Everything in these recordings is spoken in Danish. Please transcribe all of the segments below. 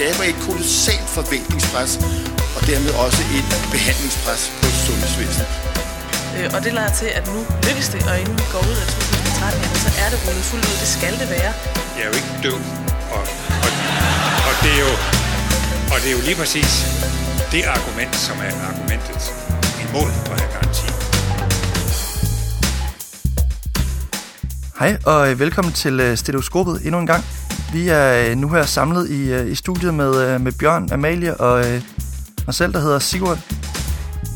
skaber et kolossalt forventningspres, og dermed også et behandlingspres på sundhedsvæsenet. Øh, og det lader til, at nu lykkes det, og inden vi går ud af 2013, så er det rullet fuldt ud. Det skal det være. Jeg er jo ikke død, og, og, og, det er jo, og det er jo lige præcis det argument, som er argumentet imod at have garanti. Hej og øh, velkommen til øh, Stereoskopet endnu en gang. Vi er øh, nu her samlet i, øh, i studiet med, øh, med Bjørn, Amalie og mig selv, der hedder Sigurd.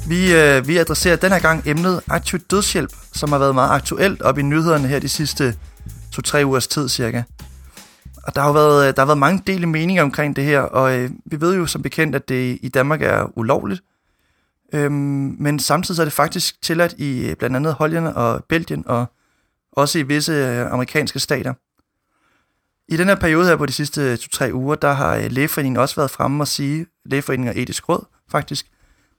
Vi, vi adresserer den her gang emnet aktiv dødshjælp, som har været meget aktuelt op i nyhederne her de sidste to-tre ugers tid cirka. Og der har været, der har været mange dele meninger omkring det her, og øh, vi ved jo som bekendt, at det i Danmark er ulovligt. Øhm, men samtidig er det faktisk tilladt i blandt andet Holland og Belgien og også i visse øh, amerikanske stater. I den her periode her på de sidste 2-3 uger, der har øh, Lægeforeningen også været fremme og sige, Lægeforeningen og Etisk Råd faktisk,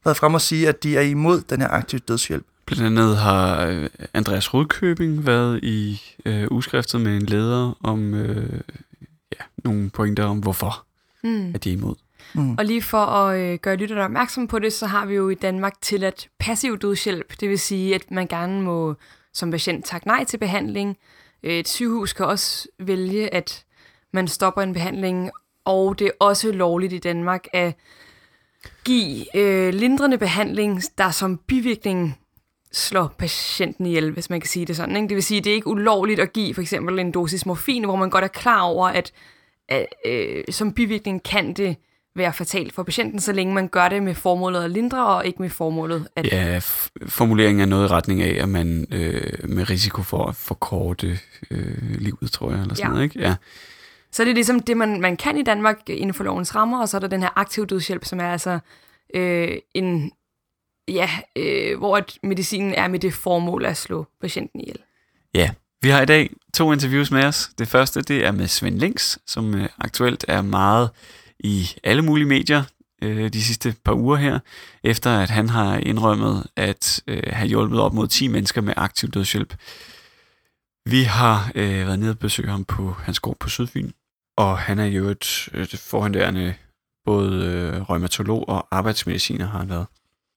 været fremme og sige, at de er imod den her aktive dødshjælp. Blandt andet har øh, Andreas Rudkøbing været i øh, uskriftet med en leder om øh, ja, nogle pointer om, hvorfor mm. at de er imod. Mm. Og lige for at øh, gøre lytterne opmærksom på det, så har vi jo i Danmark tilladt passiv dødshjælp. Det vil sige, at man gerne må som patient takke nej til behandling. Øh, et sygehus kan også vælge, at man stopper en behandling, og det er også lovligt i Danmark at give øh, lindrende behandling, der som bivirkning slår patienten ihjel, hvis man kan sige det sådan. Ikke? Det vil sige, at det er ikke ulovligt at give for eksempel en dosis morfin, hvor man godt er klar over, at, øh, som bivirkning kan det være fatalt for patienten, så længe man gør det med formålet at lindre, og ikke med formålet at... Ja, formuleringen er noget i retning af, at man øh, med risiko for at forkorte øh, livet, tror jeg, eller sådan ja. noget, ikke? Ja. Så det er ligesom det, man, man kan i Danmark inden for lovens rammer, og så er der den her aktiv dødshjælp, som er altså øh, en... Ja, øh, hvor at medicinen er med det formål at slå patienten ihjel. Ja, vi har i dag to interviews med os. Det første, det er med Svend Links, som øh, aktuelt er meget i alle mulige medier øh, de sidste par uger her, efter at han har indrømmet at øh, have hjulpet op mod 10 mennesker med aktiv dødshjælp. Vi har øh, været nede og besøge ham på hans gård på Sydfyn, og han er jo et, øh, et forhåndærende både øh, rheumatolog og arbejdsmediciner har han været.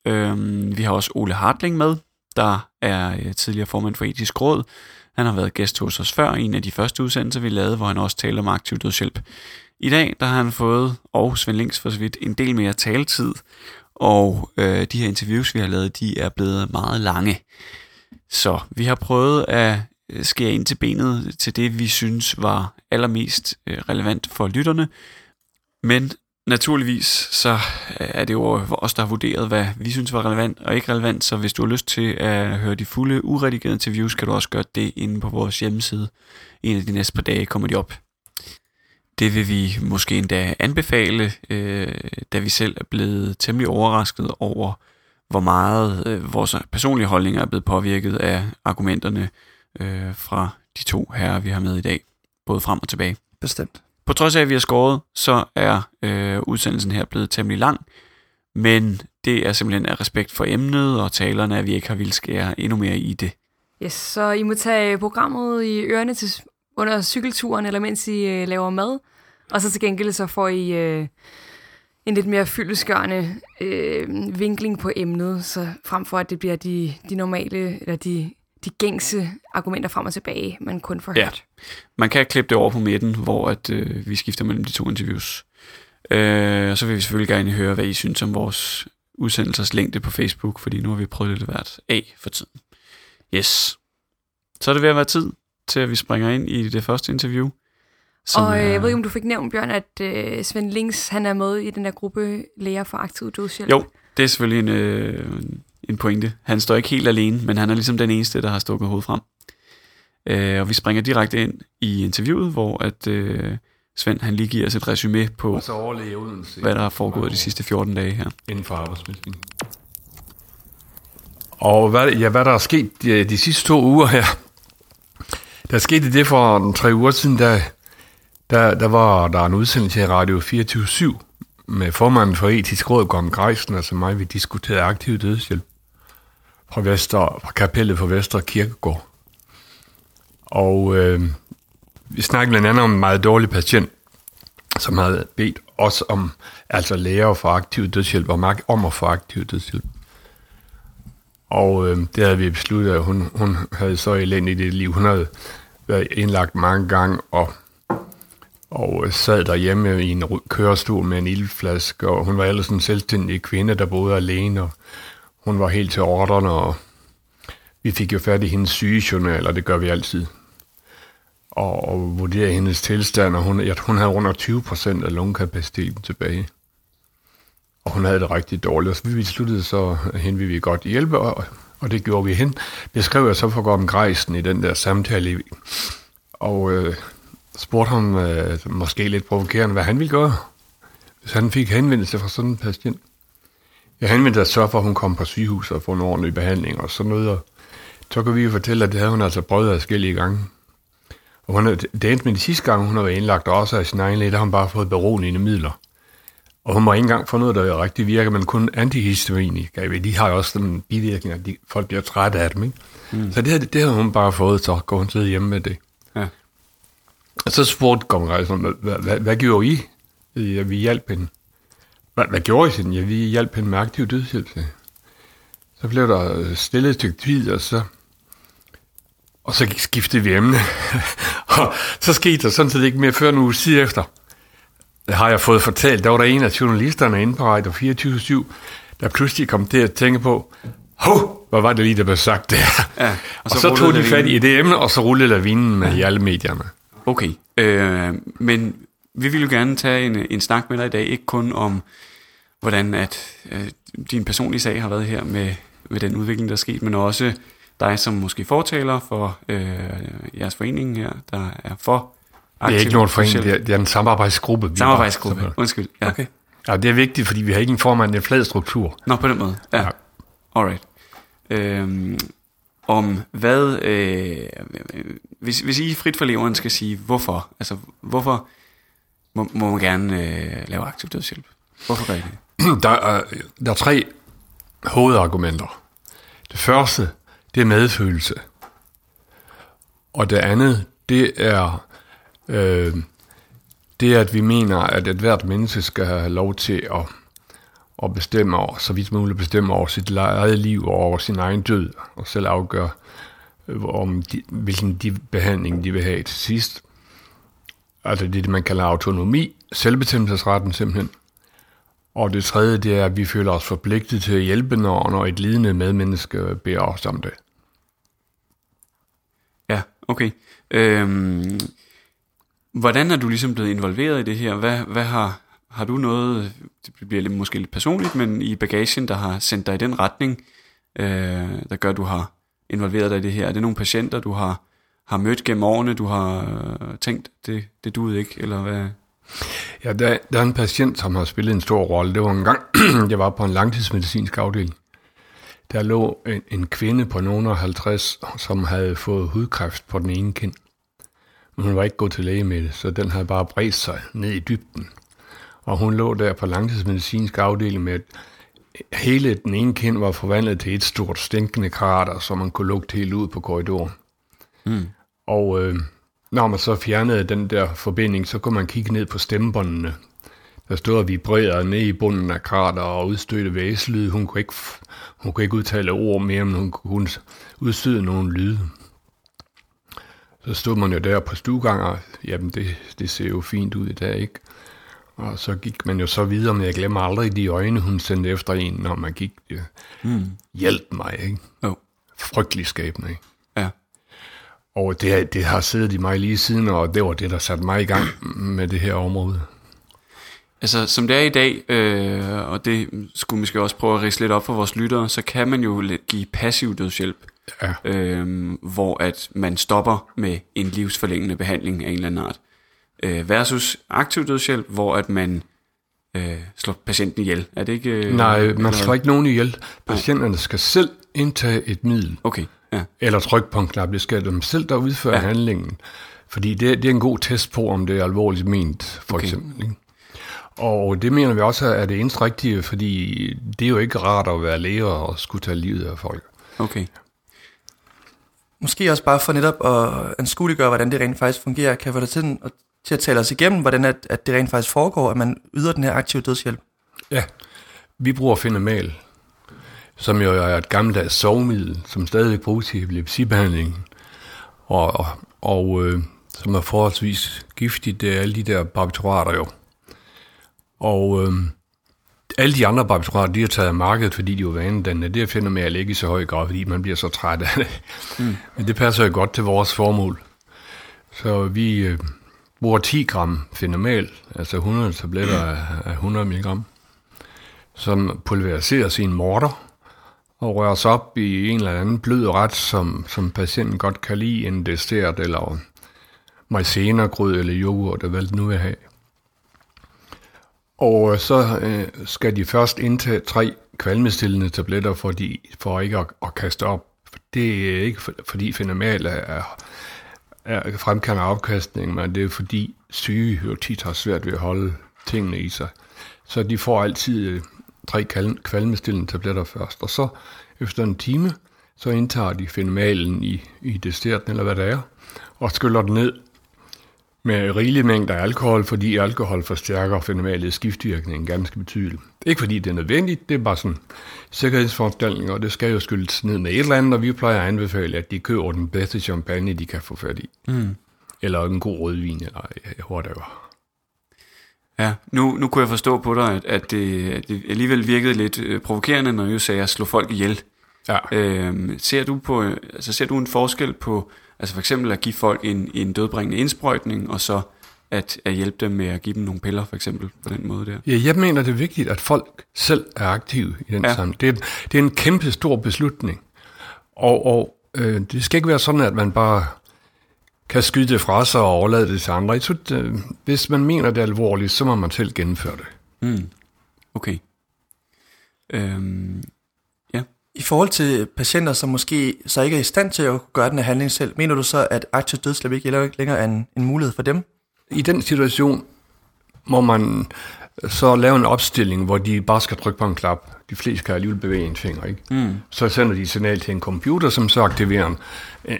Øhm, vi har også Ole Hartling med, der er øh, tidligere formand for etisk råd. Han har været gæst hos os før, en af de første udsendelser, vi lavede, hvor han også talte om aktiv dødshjælp. I dag der har han fået, og Svend Links for så vidt, en del mere taletid, og øh, de her interviews, vi har lavet, de er blevet meget lange. Så vi har prøvet at øh, skære ind til benet til det, vi synes var allermest øh, relevant for lytterne. Men naturligvis så øh, er det jo os, der har vurderet, hvad vi synes var relevant og ikke relevant. Så hvis du har lyst til at høre de fulde uredigerede interviews, kan du også gøre det inde på vores hjemmeside. En af de næste par dage kommer de op. Det vil vi måske endda anbefale, øh, da vi selv er blevet temmelig overrasket over, hvor meget øh, vores personlige holdninger er blevet påvirket af argumenterne øh, fra de to herrer, vi har med i dag, både frem og tilbage. Bestemt. På trods af, at vi har skåret, så er øh, udsendelsen her blevet temmelig lang, men det er simpelthen af respekt for emnet og talerne, at vi ikke har ville skære endnu mere i det. Yes, så I må tage programmet i ørerne til under cykelturen, eller mens I øh, laver mad. Og så til gengæld så får I øh, en lidt mere fyldesgørende øh, vinkling på emnet, så frem for at det bliver de, de normale, eller de, de gængse argumenter frem og tilbage, man kun får ja. hørt. Man kan klippe det over på midten, hvor at, øh, vi skifter mellem de to interviews. Øh, og så vil vi selvfølgelig gerne høre, hvad I synes om vores udsendelsers længde på Facebook, fordi nu har vi prøvet lidt hvert af for tiden. Yes. Så er det ved at være tid til, at vi springer ind i det første interview. Og øh, jeg ved ikke, om du fik nævnt, Bjørn, at øh, Svend Links, han er med i den der gruppe Læger for Aktiv Dødshjælp. Jo, det er selvfølgelig en, øh, en pointe. Han står ikke helt alene, men han er ligesom den eneste, der har stukket hovedet frem. Øh, og vi springer direkte ind i interviewet, hvor at øh, Svend han lige giver os et resume på, og så hvad der har foregået de sidste 14 dage her. Inden for arbejdsmestring. Og hvad, ja, hvad der er sket de, de sidste to uger her, der skete det for tre uger siden, der, der, der var der en udsendelse i Radio 24 med formanden for etisk råd, Gorm Greisen, altså mig, vi diskuterede aktiv dødshjælp fra, Vester, fra kapellet for Vester Kirkegård. Og øh, vi snakkede blandt andet om en meget dårlig patient, som havde bedt os om, altså læger for aktiv dødshjælp, om, om at få aktiv dødshjælp. Og øh, det havde vi besluttet, at hun, hun havde så elendigt i det liv. Hun havde været indlagt mange gange, og, og øh, sad derhjemme i en kørestol med en ildflaske, og hun var ellers en selvstændig kvinde, der boede alene, og hun var helt til ordrene, og vi fik jo fat i hendes sygejournal, og det gør vi altid. Og, og vurderede hendes tilstand, og hun, hun havde under 20 procent af lungekapaciteten tilbage. Og hun havde det rigtig dårligt, og så vi besluttede så, at hende ville vi godt hjælpe, og, og det gjorde vi hen. Det skrev jeg så for Gordon Greisen i den der samtale, og øh, spurgte ham øh, måske lidt provokerende, hvad han ville gøre, hvis han fik henvendelse fra sådan en patient. Jeg henvendte at sørge for, at hun kom på sygehus og få en ordentlig behandling og sådan noget. Og så kan vi jo fortælle, at det havde hun altså prøvet forskellige gange. Og hun, det endte med de sidste gange, hun havde været indlagt også af sin egen læge, der har hun bare fået beroligende midler. Og hun må ikke engang få noget, der rigtig virker, men kun antihistaminika. De har jo også den bivirkning, at de, folk bliver trætte af dem. Ikke? Mm. Så det, det har hun bare fået, så går hun sidde hjemme med det. Ja. Og så spurgte kongressen, hvad, hvad, hvad, hvad gjorde I? Ja, vi hjalp hende. Hvad, hvad gjorde I siden? Ja, vi hjalp hende med aktiv dødshjælp. Så blev der stillet til tid, og så, og så skiftede vi emne. og så skete der sådan set ikke mere før en uge siden efter har jeg fået fortalt, der var der en af journalisterne inde på Radio 24 der pludselig kom til at tænke på, hov, hvad var det lige, der blev sagt der? Ja, og, og så, så tog de fat i det emne, og så rullede lavinen med ja. i alle medierne. Okay, øh, men vi vil jo gerne tage en, en snak med dig i dag, ikke kun om, hvordan at øh, din personlige sag har været her med, med den udvikling, der er sket, men også dig som måske fortaler for øh, jeres forening her, der er for det er ikke noget forening, det er, det er en samarbejdsgruppe. Samarbejdsgruppe, var, undskyld. Ja. Okay. Ja, det er vigtigt, fordi vi har ikke en formand, en flad struktur. Nå, på den måde. Ja. ja. Alright. Øhm, om hvad, øh, hvis, hvis I frit for leveren skal sige, hvorfor, altså hvorfor må, må man gerne øh, lave aktiv dødshjælp? Hvorfor gør I det? Der er, der er tre hovedargumenter. Det første, det er medfølelse. Og det andet, det er øh, det at vi mener, at et hvert menneske skal have lov til at, at bestemme over, så vidt muligt bestemme over sit eget liv og over sin egen død, og selv afgøre, om de, hvilken de behandling de vil have til sidst. Altså det det, man kalder autonomi, selvbestemmelsesretten simpelthen. Og det tredje, det er, at vi føler os forpligtet til at hjælpe, når, når et lidende medmenneske beder os om det. Ja, okay. Øhm, Hvordan er du ligesom blevet involveret i det her? Hvad, hvad har, har du noget, det bliver lidt, måske lidt personligt, men i bagagen, der har sendt dig i den retning, øh, der gør, at du har involveret dig i det her? Er det nogle patienter, du har, har mødt gennem årene, du har øh, tænkt, det, det duede ikke, eller hvad? Ja, der, der er en patient, som har spillet en stor rolle. Det var en gang, jeg var på en langtidsmedicinsk afdeling. Der lå en, en kvinde på nogen 50, som havde fået hudkræft på den ene kind. Men hun var ikke gået til læge med det, så den havde bare bredt sig ned i dybden. Og hun lå der på langtidsmedicinsk afdeling med, at hele den ene kind var forvandlet til et stort stinkende krater, som man kunne lugte helt ud på korridoren. Mm. Og øh, når man så fjernede den der forbinding, så kunne man kigge ned på stemmebåndene. Der stod og vibrerede ned i bunden af krater og udstødte væselyd. Hun kunne ikke, hun kunne ikke udtale ord mere, men hun kunne udstøde nogle lyde. Så stod man jo der på stuegang, og jamen det, det ser jo fint ud i dag, ikke? Og så gik man jo så videre, men jeg glemmer aldrig de øjne, hun sendte efter en, når man gik. Det, mm. Hjælp mig, ikke? Oh. Frygtelig skæbne, ikke? Ja. Og det, det har siddet i mig lige siden, og det var det, der satte mig i gang med det her område. Altså, som det er i dag, øh, og det skulle vi måske også prøve at rise lidt op for vores lyttere, så kan man jo give passiv dødshjælp ja. øh, hvor at man stopper med en livsforlængende behandling af en eller anden art, øh, versus aktiv dødshjælp, hvor at man øh, slår patienten ihjel. Er det ikke... Øh, Nej, man slår ikke nogen ihjel. Patienterne skal selv indtage et middel. Okay, ja. Eller trykke på en knap. Det skal dem selv, der udfører ja. handlingen. Fordi det, det er en god test på, om det er alvorligt ment, for okay. eksempel. Ikke? Og det mener vi også er det eneste rigtige, fordi det er jo ikke rart at være læger og skulle tage livet af folk. Okay. Måske også bare for netop at anskueliggøre, hvordan det rent faktisk fungerer, kan få dig til at til at tale os igennem, hvordan at, at det rent faktisk foregår, at man yder den her aktive dødshjælp. Ja, vi bruger Fenamal, som jo er et gammeldags sovemiddel, som stadig bruges i epilepsibehandlingen, og, og, og øh, som er forholdsvis giftigt, det er alle de der barbiturater jo. Og øh, alle de andre barbiturater, de er taget markedet, fordi de er vanedannende. Det finder med at lægge i så høj grad, fordi man bliver så træt af det. Mm. Men det passer jo godt til vores formål. Så vi øh, bruger 10 gram fenomal, altså 100 tabletter af, af 100 mg, som pulveriseres i en morter og røres op i en eller anden blød ret, som, som patienten godt kan lide, en dessert eller majsenergrød eller yoghurt, eller hvad det nu vil have. Og øh, så øh, skal de først indtage tre kvalmestillende tabletter, for, de, for ikke at, at kaste op. Det er ikke for, fordi fenomenal er, er, er fremkalder afkastning, men det er fordi syge jo tit har svært ved at holde tingene i sig. Så de får altid øh, tre kvalmestillende tabletter først, og så efter en time, så indtager de fenomalen i, i desserten, eller hvad det er, og skyller den ned med rigelig mængde af alkohol, fordi alkohol forstærker fenomenalets skiftvirkning ganske betydeligt. Ikke fordi det er nødvendigt, det er bare sådan sikkerhedsforanstaltninger, og det skal jo skyldes ned med et eller andet, og vi plejer at anbefale, at de køber den bedste champagne, de kan få fat i. Mm. Eller en god rødvin, eller whatever. Ja, nu, nu kunne jeg forstå på dig, at, at, det, at det alligevel virkede lidt øh, provokerende, når du sagde at slå folk ihjel. Ja. Øhm, ser, du på, altså, ser du en forskel på Altså for eksempel at give folk en, en dødbringende indsprøjtning, og så at, at hjælpe dem med at give dem nogle piller, for eksempel, på den måde der. Ja, jeg mener, det er vigtigt, at folk selv er aktive i den ja. sammenhæng. Det, er, det er en kæmpe stor beslutning. Og, og øh, det skal ikke være sådan, at man bare kan skyde det fra sig og overlade det til andre. Jeg synes, øh, hvis man mener det er alvorligt, så må man selv gennemføre det. Mm. Okay. Øhm, i forhold til patienter, som måske så ikke er i stand til at gøre den her handling selv, mener du så, at aktiv dødshjælp ikke længere er en, en mulighed for dem? I den situation må man så lave en opstilling, hvor de bare skal trykke på en knap. De fleste kan alligevel bevæge en finger, ikke? Mm. Så sender de signal til en computer, som så aktiverer en,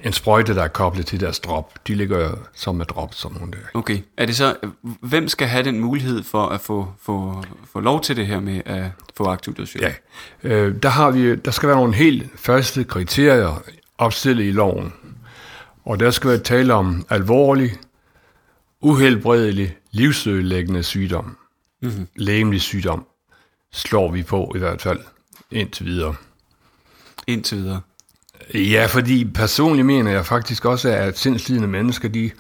en sprøjte, der er koblet til deres drop. De ligger som med drop, sådan nogle der. Okay. Er det så, hvem skal have den mulighed for at få, få, få lov til det her med at få aktiv dødshjælp? Ja. Øh, der, har vi, der skal være nogle helt første kriterier opstillet i loven. Og der skal være tale om alvorlig, uhelbredelig, livsødelæggende sygdom mm-hmm. lægemlig sygdom, slår vi på i hvert fald indtil videre. Indtil videre? Ja, fordi personligt mener jeg faktisk også, at sindslidende mennesker, de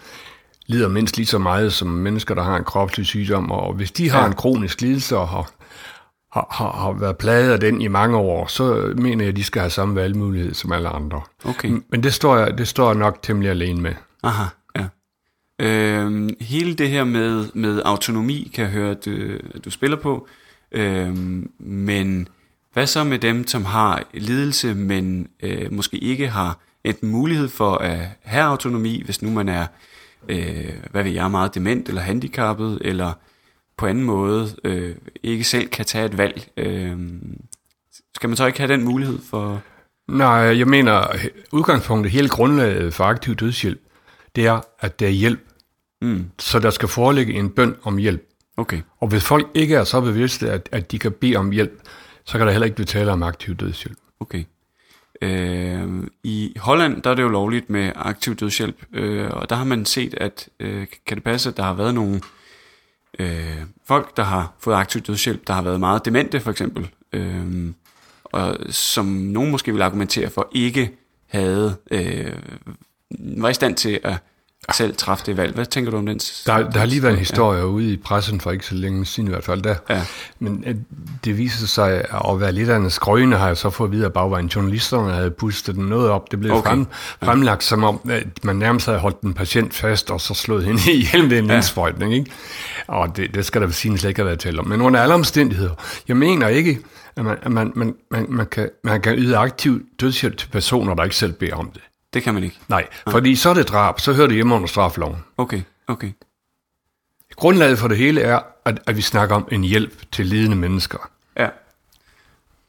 lider mindst lige så meget som mennesker, der har en kropslig sygdom, og hvis de har ja. en kronisk lidelse og har, har, har, har været plaget af den i mange år, så mener jeg, at de skal have samme valgmulighed som alle andre. Okay. Men det står jeg, det står jeg nok temmelig alene med. Aha. Øh, hele det her med, med autonomi, kan jeg høre, at du, at du spiller på. Øh, men hvad så med dem, som har lidelse, men øh, måske ikke har en mulighed for at have autonomi, hvis nu man er, øh, hvad ved jeg, meget dement eller handicappet, eller på anden måde øh, ikke selv kan tage et valg. Øh, skal man så ikke have den mulighed for... Nej, jeg mener, udgangspunktet, hele grundlaget for aktiv dødshjælp, det er, at der er hjælp. Mm. Så der skal foreligge en bøn om hjælp. Okay. Og hvis folk ikke er så bevidste, at, at de kan bede om hjælp, så kan der heller ikke blive tale om aktiv dødshjælp. Okay. Øh, I Holland der er det jo lovligt med aktiv dødshjælp, øh, og der har man set, at øh, kan det passe, at der har været nogle øh, folk, der har fået aktiv dødshjælp, der har været meget demente for eksempel, øh, og som nogen måske vil argumentere for ikke havde øh, var i stand til at selv træffe det valg. Hvad tænker du om den? Der, der har lige været en historie ja. ude i pressen for ikke så længe siden i hvert fald der. Ja. Men øh, det viser sig at være lidt af en skrøne, har jeg så fået at vide af bagvejen. Journalisterne havde pustet den noget op. Det blev okay. frem, fremlagt som om, at man nærmest havde holdt en patient fast, og så slået hende ihjel med en ja. indsprøjtning. Ikke? Og det, det skal der sige slet ikke have været talt om. Men under alle omstændigheder, jeg mener ikke, at man, at man, man, man, man, kan, man kan yde aktiv dødshjælp til personer, der ikke selv beder om det. Det kan man ikke? Nej, ja. fordi så er det drab, så hører det hjemme under strafloven. Okay, okay. Grundlaget for det hele er, at, at vi snakker om en hjælp til lidende mennesker. Ja,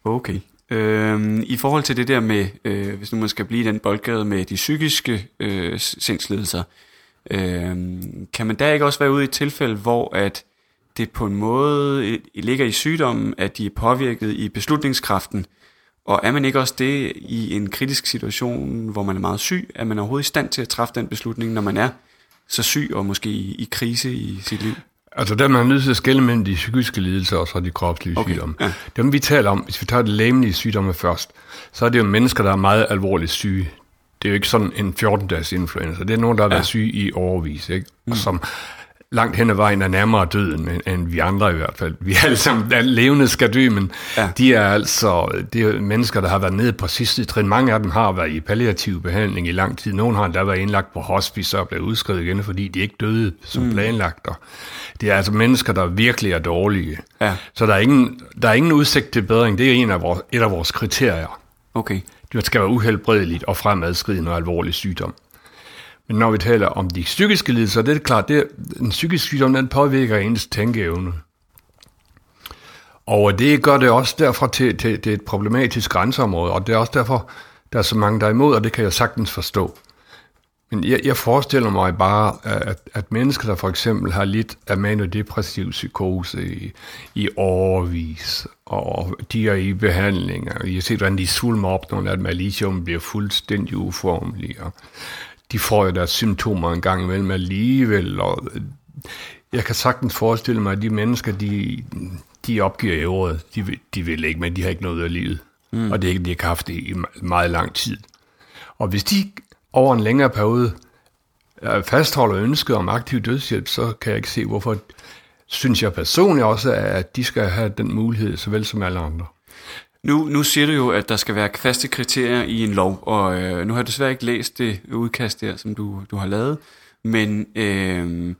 okay. Øhm, I forhold til det der med, øh, hvis nu man skal blive i den boldgade med de psykiske øh, sindslidelser, Øh, kan man der ikke også være ude i et tilfælde, hvor at det på en måde øh, ligger i sygdommen, at de er påvirket i beslutningskraften, og er man ikke også det i en kritisk situation, hvor man er meget syg, er man overhovedet i stand til at træffe den beslutning, når man er så syg og måske i, i krise i sit liv? Altså der er man nødt til at skille mellem de psykiske lidelser og så de kropslige Okay, sygdomme. ja. Dem vi taler om, hvis vi tager de læmelige sygdomme først, så er det jo mennesker, der er meget alvorligt syge. Det er jo ikke sådan en 14-dages influenza. Det er nogen, der har Ja. været syge i overvis, ikke? Og som langt hen ad vejen er nærmere døden, end, end vi andre i hvert fald. Vi er alle sammen er levende skal dø, men Ja. de er altså det er mennesker, der har været nede på sidste trin. Mange af dem har været i palliativ behandling i lang tid. Nogle har endda været indlagt på hospice og blevet udskrevet igen, fordi de ikke døde som mm. planlagt. Det er altså mennesker, der virkelig er dårlige. Ja. Så der er, ingen, der er ingen udsigt til bedring. Det er en af vores, et af vores kriterier. Okay. Det skal være uhelbredeligt og fremadskridende og alvorlig sygdom. Men når vi taler om de psykiske lidelser, det er klart, det er, en psykisk sygdom, den påvirker ens tænkeevne. Og det gør det også derfor til, til, til et problematisk grænseområde, og det er også derfor, der er så mange, der er imod, og det kan jeg sagtens forstå. Men jeg, jeg forestiller mig bare, at, at mennesker, der for eksempel har lidt af manodepressiv psykose i, i årvis, og de er i behandling, og jeg har set, hvordan de svulmer op, når af dem bliver fuldstændig uformelig, og de får jo deres symptomer en gang imellem alligevel, og jeg kan sagtens forestille mig, at de mennesker, de, de opgiver i året, de, vil- de vil ikke, men de har ikke noget af livet. Mm. Og det er ikke, de har haft det i me- meget lang tid. Og hvis de over en længere periode øh, fastholder ønsket om aktiv dødshjælp, så kan jeg ikke se, hvorfor synes jeg personligt også, at de skal have den mulighed, såvel som alle andre. Nu, nu siger du jo, at der skal være faste kriterier i en lov, og øh, nu har jeg desværre ikke læst det udkast der, som du, du har lavet, men øh,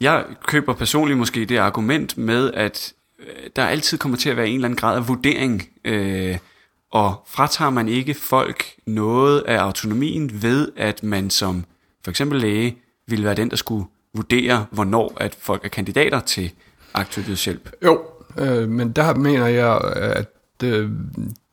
jeg køber personligt måske det argument med, at øh, der altid kommer til at være en eller anden grad af vurdering, øh, og fratager man ikke folk noget af autonomien ved, at man som for eksempel læge ville være den, der skulle vurdere, hvornår at folk er kandidater til aktiv dødshjælp. Jo, øh, men der mener jeg, at øh,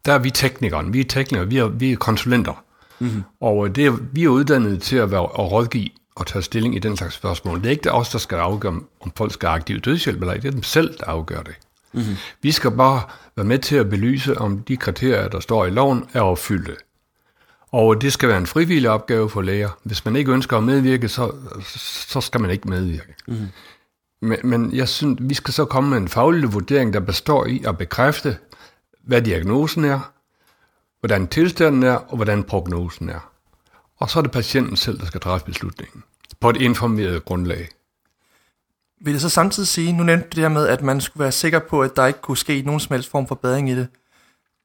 der er vi teknikere. Vi er teknikere, vi er, vi er konsulenter. Mm-hmm. Og øh, det vi er uddannet til at være at rådgive og tage stilling i den slags spørgsmål. Det er ikke os, der skal afgøre, om- folk skal have aktiv dødshjælp eller ej. Det er dem selv, der afgør det. Mm-hmm. Vi skal bare være med til at belyse, om de kriterier, der står i loven, er opfyldte. Og det skal være en frivillig opgave for læger. Hvis man ikke ønsker at medvirke, så, så skal man ikke medvirke. Mm-hmm. Men, men jeg synes, vi skal så komme med en faglig vurdering, der består i at bekræfte, hvad diagnosen er, hvordan tilstanden er, og hvordan prognosen er. Og så er det patienten selv, der skal træffe beslutningen på et informeret grundlag. Vil det så samtidig sige, nu nævnte du det her med, at man skulle være sikker på, at der ikke kunne ske nogen som helst form for bedring i det.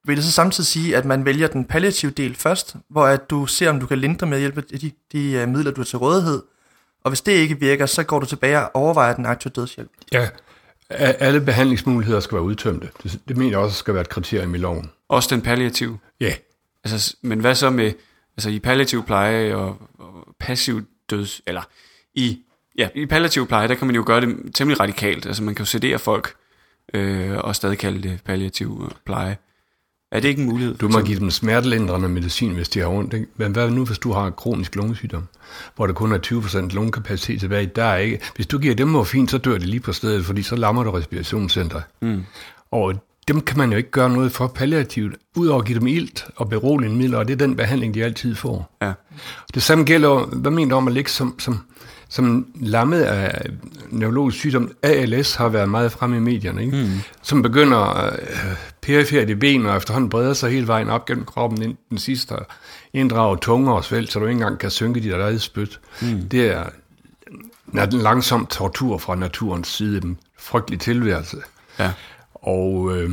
Vil det så samtidig sige, at man vælger den palliative del først, hvor at du ser, om du kan lindre med hjælp af de, de uh, midler, du har til rådighed, og hvis det ikke virker, så går du tilbage og overvejer den aktive dødshjælp. Ja, alle behandlingsmuligheder skal være udtømte. Det, det mener jeg også skal være et kriterium i loven. Også den palliative. Ja, Altså, men hvad så med, altså i palliativ pleje og, og passiv døds, eller i, ja, i palliativ pleje, der kan man jo gøre det temmelig radikalt. Altså man kan jo sedere folk, øh, og stadig kalde det palliativ øh, pleje. Er det ikke en mulighed? du må give dem smertelindrende medicin, hvis de har ondt. ikke? Men hvad nu, hvis du har kronisk lungesygdom, hvor der kun er 20% lungekapacitet tilbage? Der er ikke. Hvis du giver dem morfin, så dør de lige på stedet, fordi så lammer du respirationscenter. Mm. Og dem kan man jo ikke gøre noget for palliativt, udover at give dem ilt og beroligende midler, og det er den behandling, de altid får. Ja. Det samme gælder, hvad mener du om at ligge som, som, som lammet af neurologisk sygdom? ALS har været meget fremme i medierne, ikke? Mm. som begynder øh, perifert i benene og efterhånden breder sig hele vejen op gennem kroppen, ind den sidste inddrager tunge og svælt, så du ikke engang kan synke dit eget spyt. Mm. Det er en langsom tortur fra naturens side, en frygtelig tilværelse. ja. Og øh,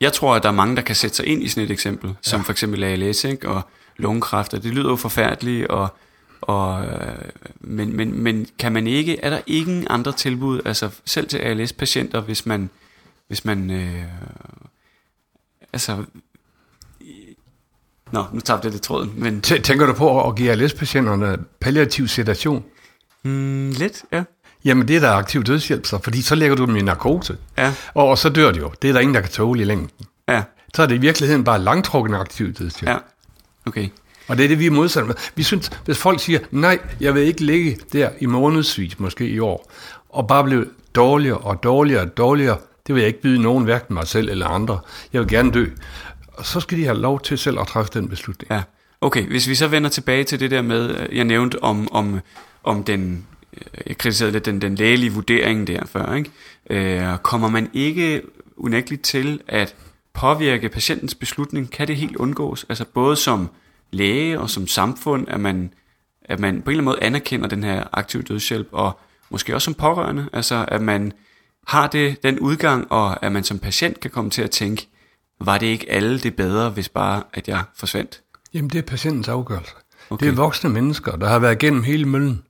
Jeg tror, at der er mange, der kan sætte sig ind i sådan et eksempel, ja. som for eksempel ALS ikke? og lungekræft, og det lyder jo forfærdeligt, og, og, øh, men, men, men kan man ikke, er der ingen andre tilbud, altså selv til ALS-patienter, hvis man, hvis man øh, altså, nå, nu tabte jeg det tråden, men tæ- tænker du på at give ALS-patienterne palliativ sedation? mm, lidt, ja, Jamen, det er der aktiv dødshjælp, så, fordi så lægger du dem i narkose. ja, Og, og så dør de jo. Det er der ingen, der kan tåle i længden. ja, Så er det i virkeligheden bare langtrukken aktiv dødshjælp. ja, okay. Og det er det, vi er modsat med. Vi synes, hvis folk siger, nej, jeg vil ikke ligge der i månedsvis, måske i år, og bare blive dårligere og dårligere og dårligere, det vil jeg ikke byde nogen, hverken mig selv eller andre. Jeg vil gerne dø. Og så skal de have lov til selv at træffe den beslutning. Ja. Okay, hvis vi så vender tilbage til det der med, øh, jeg nævnte om, om, om den, øh, jeg kritiserede lidt den, den lægelige vurdering der før, ikke? Øh, kommer man ikke unægteligt til at påvirke patientens beslutning? Kan det helt undgås? Altså både som læge og som samfund, at man, at man på en eller anden måde anerkender den her aktive dødshjælp, og måske også som pårørende, altså at man har det den udgang, og at man som patient kan komme til at tænke, var det ikke alle det bedre, hvis bare at jeg forsvandt? Jamen, det er patientens afgørelse. Okay. Det er voksne mennesker, der har været igennem hele møllen.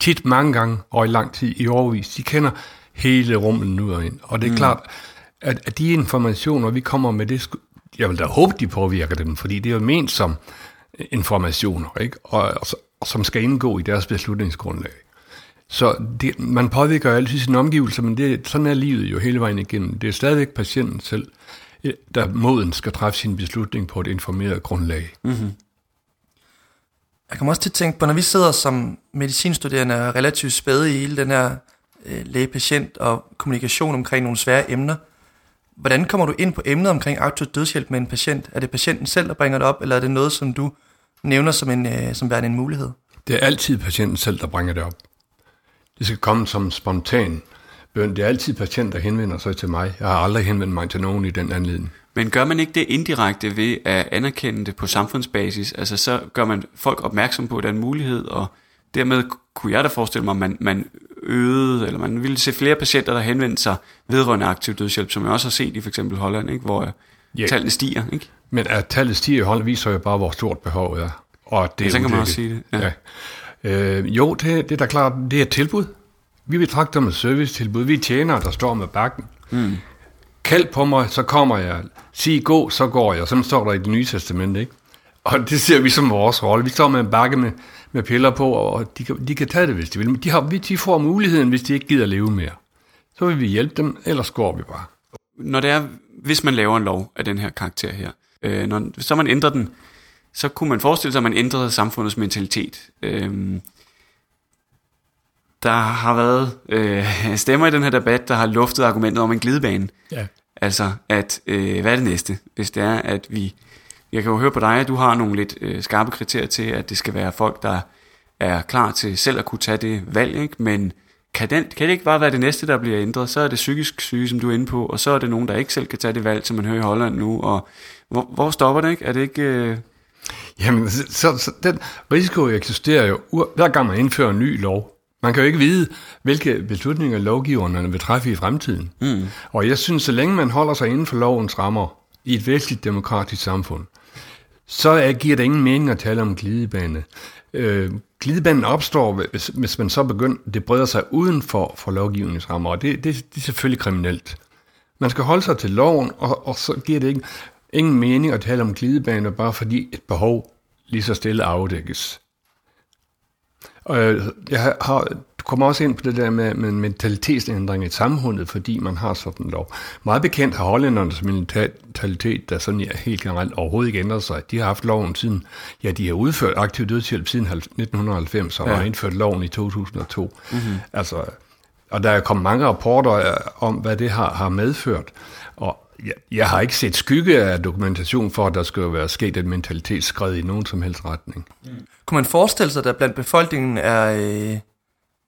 Tit mange gange, og i lang tid, i overvis. De kender hele rummet ud og ind. Og det er mm. klart, at, at de informationer, vi kommer med, det, jeg vil da håbe, de påvirker dem, fordi det er jo ment som informationer, ikke? Og, og, og som skal indgå i deres beslutningsgrundlag. Så det, man påvirker jo altid sine omgivelser, men det, sådan er livet jo hele vejen igennem. Det er stadigvæk patienten selv, der moden skal træffe sin beslutning på et informeret grundlag. Mm-hmm. Jeg kan også til at tænke på, når vi sidder som medicinstuderende og relativt spæde i hele den her øh, læge-patient og kommunikation omkring nogle svære emner, hvordan kommer du ind på emnet omkring aktiv dødshjælp med en patient? Er det patienten selv, der bringer det op, eller er det noget, som du nævner som, en, øh, som værende en mulighed? Det er altid patienten selv, der bringer det op. Det skal komme som spontan bøn. Det er altid patienter, der henvender sig til mig. Jeg har aldrig henvendt mig til nogen i den anledning. Men gør man ikke det indirekte ved at anerkende det på samfundsbasis? Altså så gør man folk opmærksom på den mulighed, og dermed kunne jeg da forestille mig, at man, man øgede, eller man ville se flere patienter, der henvendte sig vedrørende aktiv dødshjælp, som jeg også har set i for eksempel Holland, ikke? hvor yeah. tallene stiger. Ikke? Men at tallet stiger i Holland, viser jo bare, hvor stort behovet er. Og det ja, så kan man også sige det. Ja. Ja. Øh, jo, det, det er da klart, det er et tilbud. Vi betragter med servicetilbud. Vi tjener, der står med bakken. Mm. Kald på mig, så kommer jeg. Sig gå, så går jeg. Sådan står der i det nye testament, ikke? Og det ser vi som vores rolle. Vi står med en bakke med, med piller på, og de kan, de kan tage det, hvis de vil. De, har, de får muligheden, hvis de ikke gider leve mere. Så vil vi hjælpe dem, ellers går vi bare. Når det er, hvis man laver en lov af den her karakter her, øh, når, så man ændrer den, så kunne man forestille sig, at man ændrede samfundets mentalitet. Øh, der har været øh, stemmer i den her debat, der har luftet argumentet om en glidebane. Ja. Altså, at øh, hvad er det næste? Hvis det er, at vi... Jeg kan jo høre på dig, at du har nogle lidt øh, skarpe kriterier til, at det skal være folk, der er klar til selv at kunne tage det valg, ikke? Men kan, den, kan det ikke bare være det næste, der bliver ændret? Så er det psykisk syge, som du er inde på, og så er det nogen, der ikke selv kan tage det valg, som man hører i Holland nu. Og hvor, hvor stopper det, ikke? Er det ikke... Øh... Jamen, så, så den risiko eksisterer jo, hver gang man indfører en ny lov. Man kan jo ikke vide, hvilke beslutninger lovgiverne vil træffe i fremtiden. Mm. Og jeg synes, så længe man holder sig inden for lovens rammer i et vestligt demokratisk samfund, så giver det ingen mening at tale om glidebane. Øh, glidebanen opstår, hvis, hvis man så begynder, det breder sig uden for, for lovgivningsrammer, og det, det, det er selvfølgelig kriminelt. Man skal holde sig til loven, og, og så giver det ikke, ingen mening at tale om glidebaner, bare fordi et behov lige så stille afdækkes. Og jeg har, du kommer også ind på det der med, med mentalitetsændring i samfundet, fordi man har sådan en lov. Meget bekendt har hollændernes mentalitet, der sådan helt generelt overhovedet ikke ændret sig. De har haft loven siden, ja, de har udført aktiv dødshjælp siden 1990, og ja. har indført loven i 2002. Mm-hmm. Altså, og der er kommet mange rapporter øh, om, hvad det har, har medført. Og jeg, jeg har ikke set skygge af dokumentation for, at der skulle være sket et mentalitetsskred i nogen som helst retning. Mm. Kunne man forestille sig, at der blandt befolkningen er... Øh,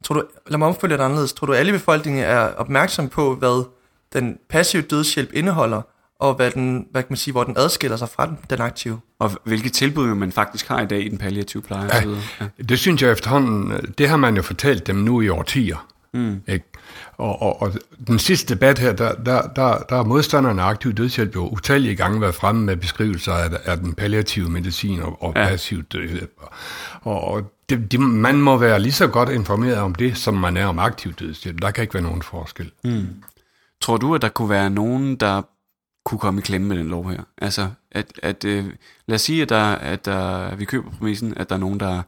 tror du, lad mig omfølge det anderledes. Tror du, at alle befolkningen er opmærksom på, hvad den passive dødshjælp indeholder, og hvad den, hvad kan man sige, hvor den adskiller sig fra den, den aktive? Og hvilke tilbud man faktisk har i dag i den palliative pleje? Ja, ja. Det synes jeg efterhånden, det har man jo fortalt dem nu i årtier. Mm. Ikke? Og, og, og den sidste debat her, der, der, der, der er modstanderne af aktiv dødshjælp jo utallige gange været fremme med beskrivelser af, af den palliative medicin og, og ja. passiv dødshjælp. Og, og det, det, man må være lige så godt informeret om det, som man er om aktiv dødshjælp. Der kan ikke være nogen forskel. Mm. Tror du, at der kunne være nogen, der kunne komme i klemme med den lov her? Altså, at, at øh, lad os sige, at, der, at der, vi køber præmissen, at der er nogen, der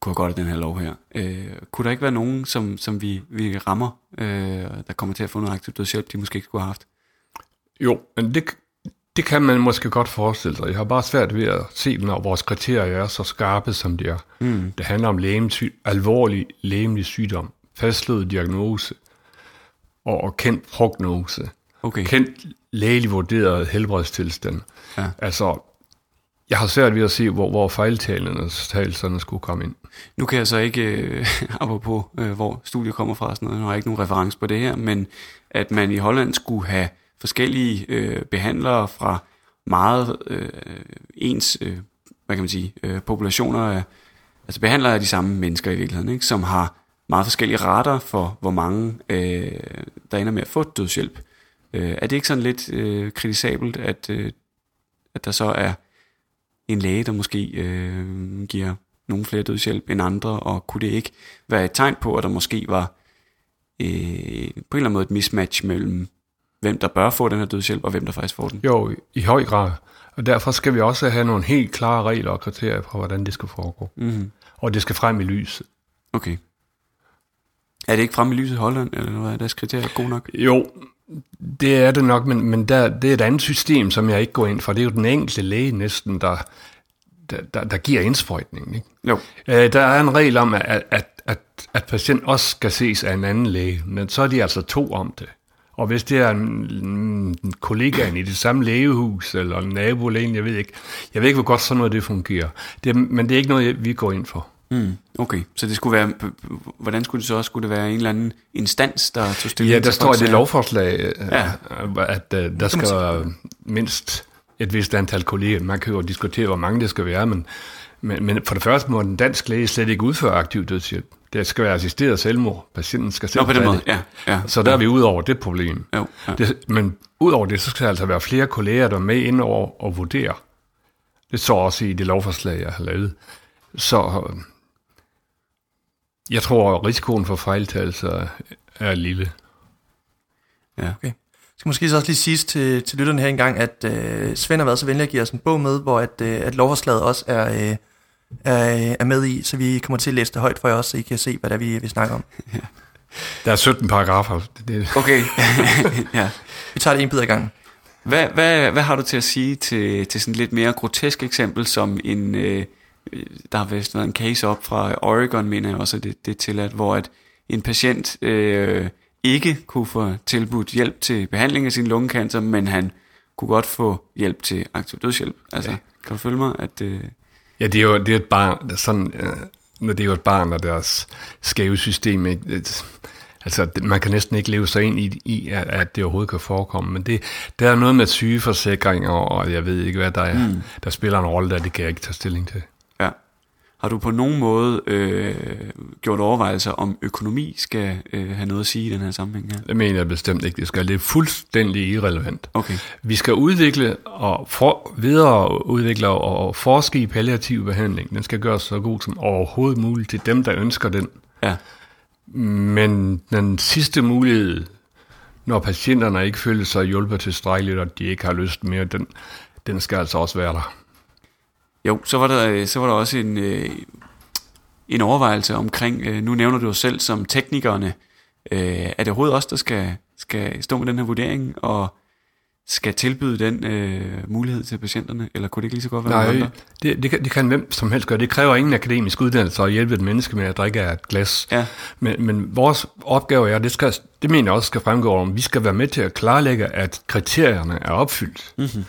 kunne have godt af den her lov her. Øh, kunne der ikke være nogen, som, som vi, vi rammer, øh, der kommer til at få noget aktiv dødshjælp, de måske ikke skulle have haft? Jo, men det, Det kan man måske godt forestille sig. Jeg har bare svært ved at se, når vores kriterier er så skarpe, som de er. Mm. Det handler om lægemsy- alvorlig lægemlig sygdom, fastslået diagnose og, og kendt prognose. Okay. Kendt lægelig vurderet helbredstilstand. Ja. Altså, jeg har svært ved at se, hvor, hvor fejltagelserne skulle komme ind. Nu kan jeg så ikke, øh, apropos øh, hvor studiet kommer fra, sådan noget, nu har jeg ikke nogen reference på det her, men at man i Holland skulle have forskellige øh, behandlere fra meget øh, ens, øh, hvad kan man sige, øh, populationer af, altså behandlere af de samme mennesker i virkeligheden, ikke? som har meget forskellige rater for, hvor mange øh, der ender med at få dødshjælp. Øh, er det ikke sådan lidt øh, kritisabelt, at, øh, at der så er en læge, der måske øh, giver nogle flere dødshjælp end andre, og kunne det ikke være et tegn på, at der måske var øh, på en eller anden måde et mismatch mellem, hvem der bør få den her dødshjælp, og hvem der faktisk får den? Jo, i, høj grad. Og derfor skal vi også have nogle helt klare regler og kriterier for, hvordan det skal foregå. Mm-hmm. Og det skal frem i lyset. Okay. Er det ikke fremme i lyset i Holland, eller noget af deres kriterier er gode nok? Jo, det er det nok, men, men der, det er et andet system, som jeg ikke går ind for. Det er jo den enkelte læge næsten, der, der, der, der giver indsprøjtningen. Ikke? Jo. Øh, der er en regel om, at, at, at, at patient også skal ses af en anden læge, men så er de altså to om det. Og hvis det er en, en kollegaen i det samme lægehus, eller en nabolægen, jeg ved ikke, jeg ved ikke, hvor godt sådan noget det fungerer. Det, men det er ikke noget, vi går ind for. Mm, okay, så det skulle være, hvordan skulle det så også, skulle det være en eller anden instans, der tog stilling Ja, der står i det lovforslag, Ja. ja. at uh, der skal mindst et vist antal kolleger. Man kan jo diskutere, hvor mange det skal være, men, men, men for det første må den dansk læge slet ikke udføre aktiv dødshjælp. Det skal være assisteret selvmord. Patienten skal selv Nå, på den måde, ja. ja. Så der er vi ud over det problem. Jo, ja. Det, men ud over det, så skal der altså være flere kolleger, der er med ind over og vurdere. Det står også i det lovforslag, jeg har lavet. Så øh, jeg tror, at risikoen for fejltagelser er lille. ja. Okay. Jeg skal måske så også lige sige til, til lytterne her engang, at øh, Svend har været så venlig at give os en bog med, hvor at, øh, at lovforslaget også er, øh, er, er med i, så vi kommer til at læse det højt for jer også, så I kan se, hvad det er, vi, vi snakker om. Der er 17 paragrafer. Det, Okay, ja. Vi tager det en bid ad gangen. Hvad, hvad, hvad har du til at sige til, til sådan et lidt mere grotesk eksempel, som en, øh, der har vist været en case op fra Oregon, mener jeg også, at det, det er tilladt, hvor at en patient øh, ikke kunne få tilbudt hjælp til behandling af sin lungekancer, men han kunne godt få hjælp til aktiv dødshjælp. Altså, ja. kan du følge mig? At, øh, Ja, det er jo det er et barn, sådan, øh, når det er jo et barn og deres skæve system. Ikke? Altså, man kan næsten ikke leve sig ind i, i at, at det overhovedet kan forekomme. Men det, der er noget med sygeforsikringer, og jeg ved ikke, hvad der er, mm. der spiller en rolle der, det kan jeg ikke tage stilling til. Har du på nogen måde øh, gjort overvejelser om økonomi skal øh, have noget at sige i den her sammenhæng her? Det mener jeg bestemt ikke, det skal. Det er fuldstændig irrelevant. Okay. Vi skal udvikle og for, videre udvikle og forske i palliativ behandling. Den skal gøres så god som overhovedet muligt til dem, der ønsker den. Ja. Men den sidste mulighed, når patienterne ikke føler sig hjulpet tilstrækkeligt, og de ikke har lyst mere, den, den skal altså også være der. Jo, så var der, så var der også en, øh, en overvejelse omkring, øh, nu nævner du jo selv som teknikerne, øh, er det overhovedet os, der skal, skal stå med den her vurdering, og skal tilbyde den øh, mulighed til patienterne, eller kunne det ikke lige så godt være Nej, andre? det, det, kan, det kan hvem som helst gøre. Det kræver ingen akademisk uddannelse at hjælpe et menneske med at drikke af et glas. Ja. Men, men vores opgave er, det, skal, det mener jeg også skal fremgå om, vi skal være med til at klarlægge, at kriterierne er opfyldt. Mm-hmm.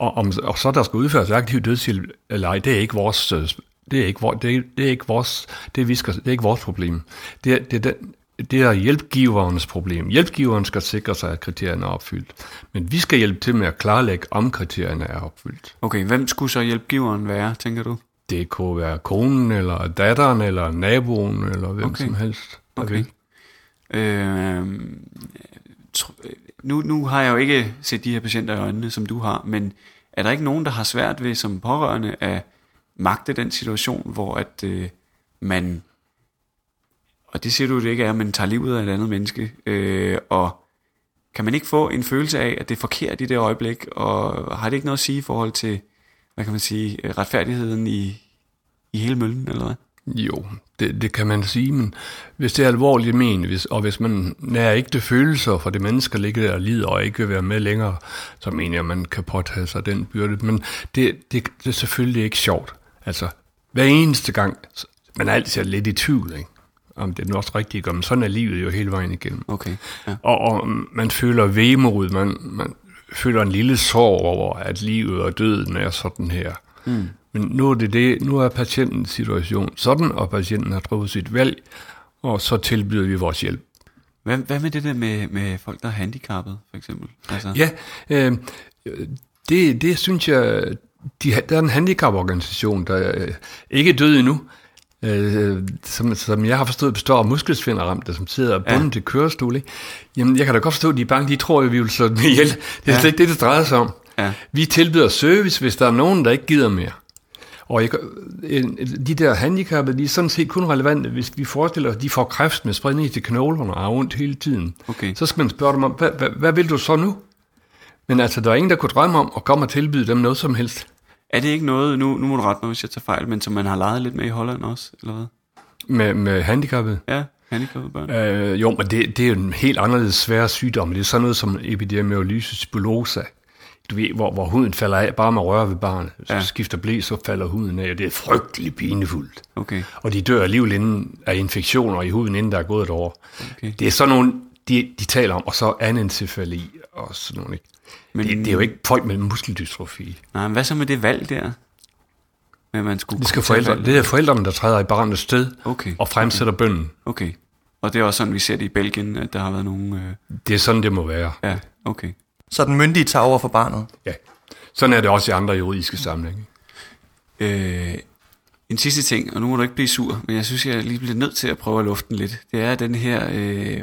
Og, om, og så der skal udføres aktiv dødshjælp eller ej, det er ikke vores øh, det er ikke, vor, det er, det er ikke vores det vi skal, det er ikke vores problem. Det er, det er, den, det er hjælpgiverens problem. Hjælpgiveren skal sikre sig, at kriterierne er opfyldt. Men vi skal hjælpe til med at klarlægge, om kriterierne er opfyldt. Okay, hvem skulle så hjælpgiveren være, tænker du? Det kunne være konen, eller datteren, eller naboen, eller hvem Okay. som helst. Okay. Øh, nu, nu har jeg jo ikke set de her patienter i øjnene, som du har, men er der ikke nogen, der har svært ved som pårørende at magte den situation, hvor at øh, man, og det siger du det ikke er, men tager livet af et andet menneske, øh, og kan man ikke få en følelse af, at det er forkert i det øjeblik, og har det ikke noget at sige i forhold til, hvad kan man sige, øh, retfærdigheden i, i hele møllen, eller hvad? Jo, det, det kan man sige, men hvis det er alvorligt ment, hvis, og hvis man nærer ikke følelser for det menneske, der ligger der og lider og ikke vil være med længere, så mener jeg, at man kan påtage sig den byrde. Men det, det, det er selvfølgelig ikke sjovt. Altså, hver eneste gang, man er altid lidt i tvivl, ikke? om det er også rigtigt, men sådan er livet jo hele vejen igennem. Okay. Ja. Og, og man føler vemod, man, man føler en lille sorg over, at livet og døden er sådan her. Mm. Men nu er det det, nu er patientens situation sådan, og patienten har truffet sit valg, og så tilbyder vi vores hjælp. Hvad, hvad med det der med, med folk, der er handicappet, for eksempel? Altså... Ja, øh, det, det synes jeg, de, der er en handicaporganisation, der øh, ikke er død endnu, øh, som, som jeg har forstået består af muskelsvinderramte, som sidder bundet ja. til kørestol. Ikke? Jamen, jeg kan da godt forstå, at de er bange, de tror, at vi vil slå dem ihjel. Det er ja. slet ikke det, det drejer sig om. Ja. Vi tilbyder service, hvis der er nogen, der ikke gider mere. Og jeg, de der handicappede, de er sådan set kun relevante, hvis vi forestiller os, at de får kræft med spredning til knoglerne og har ondt hele tiden. Okay. Så skal man spørge dem om, hvad, hvad, hvad vil du så nu? Men altså, der er ingen, der kunne drømme om at komme og tilbyde dem noget som helst. Er det ikke noget, nu, nu må du rette mig, hvis jeg tager fejl, men som man har leget lidt med i Holland også, eller hvad? Med, med handicappede? Ja, handicappede børn. Øh, jo, men det, det er jo en helt anderledes svær sygdom. Det er sådan noget som epidermolysis bullosa du ved, hvor, hvor huden falder af, bare med røre ved barnet. Så ja. skifter blæ, så falder huden af, og det er frygteligt pinefuldt. Okay. Og de dør alligevel inden af infektioner i huden, inden der er gået et år. Okay. Det er sådan nogle, de, de taler om, og så anencefali og sådan nogle. Ikke? Men, det, det, er jo ikke folk med muskeldystrofi. Nej, men hvad så med det valg der? Men man skulle det, skal forældre, det er forældrene, der træder i barnets sted okay. og fremsætter okay. bønden. Okay. Og det er også sådan, vi ser det i Belgien, at der har været nogle... Øh... Det er sådan, det må være. Ja, okay. Så den myndige tager over for barnet? Ja. Sådan er det også i andre juridiske sammenhænge. Øh, en sidste ting, og nu må du ikke blive sur, men jeg synes, jeg lige bliver nødt til at prøve at luften lidt. Det er den her øh,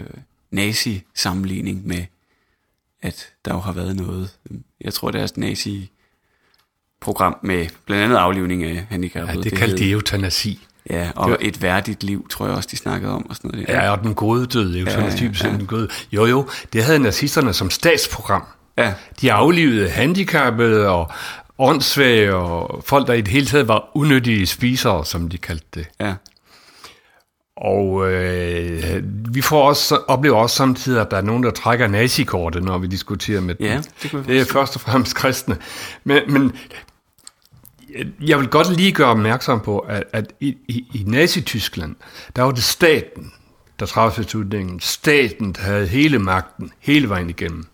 nazi-sammenligning med, at der jo har været noget, jeg tror, det er et nazi-program med blandt andet aflivning af handicappede. Ja, det kaldte de eutanasi. Ja, og det, et værdigt liv, tror jeg også, de snakkede om. Og sådan noget. Ja, og den gode død, det er jo ja, sådan typisk ja. den gode. Jo, jo, det havde nazisterne som statsprogram. Ja. De aflivede handicappede og åndssvage og folk, der i det hele taget var unødige spisere, som de kaldte det. Ja. Og øh, vi får også, oplever også samtidig, at der er nogen, der trækker nazikortet, når vi diskuterer med ja, det. Det er først og fremmest kristne. Men, men jeg vil godt lige gøre opmærksom på, at, at i, i, i Nazi-Tyskland, der var det staten, der træffede beslutningen. Staten der havde hele magten, hele vejen igennem.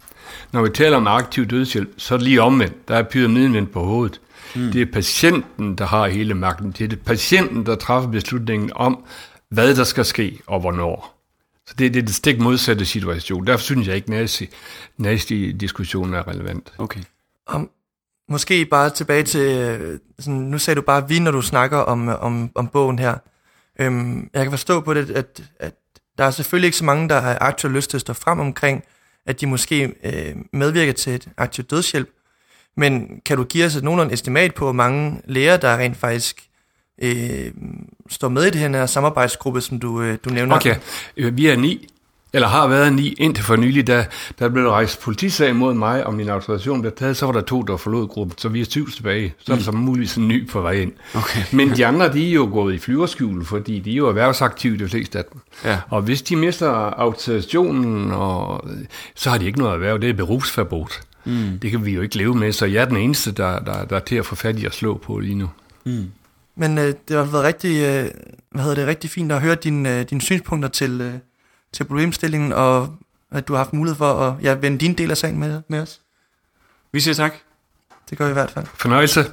Når vi taler om aktiv dødshjælp, så er det lige omvendt. Der er pyramiden vendt på hovedet. Mm. Det er patienten, der har hele magten. Det er det patienten, der træffer beslutningen om, hvad der skal ske og hvornår. Så det, det er det stik modsatte situation. Derfor synes jeg ikke, nazi, nazi-diskussionen er relevant. Okay. Om, måske bare tilbage til, sådan, nu sagde du bare vi, når du snakker om, om, om bogen her. Øhm, jeg kan forstå på det, at, at der er selvfølgelig ikke så mange, der har aktivt lyst til at stå frem omkring, at de måske øh, medvirker til et aktivt dødshjælp. Men kan du give os et nogenlunde estimat på, hvor mange læger, der rent faktisk øh, står med i det her samarbejdsgruppe, som du, øh, du nævner? Okay, øh, vi er ni, eller har været ni indtil for nylig, da der blev rejst politisag mod mig, og min autorisation blev taget, så var der to, der forlod gruppen, så vi er syv tilbage. Så er der mm. så muligvis en ny på vej ind. Okay. Men de andre, de er jo gået i flyverskjul, fordi de er jo erhvervsaktive, de fleste af dem. Ja. Og hvis de mister autorisationen, og, så har de ikke noget erhverv, det er berufsforbud. Mm. Det kan vi jo ikke leve med, så jeg er den eneste, der, der, der er til at få fat i at slå på lige nu. Mm. Men øh, det har været rigtig, øh, hvad hedder det, rigtig fint at høre dine, øh, dine synspunkter til, øh, til problemstillingen, og at du har haft mulighed for at ja, vende din del af sagen med, med os. Vi siger tak. Det gør vi i hvert fald. Fornøjelse.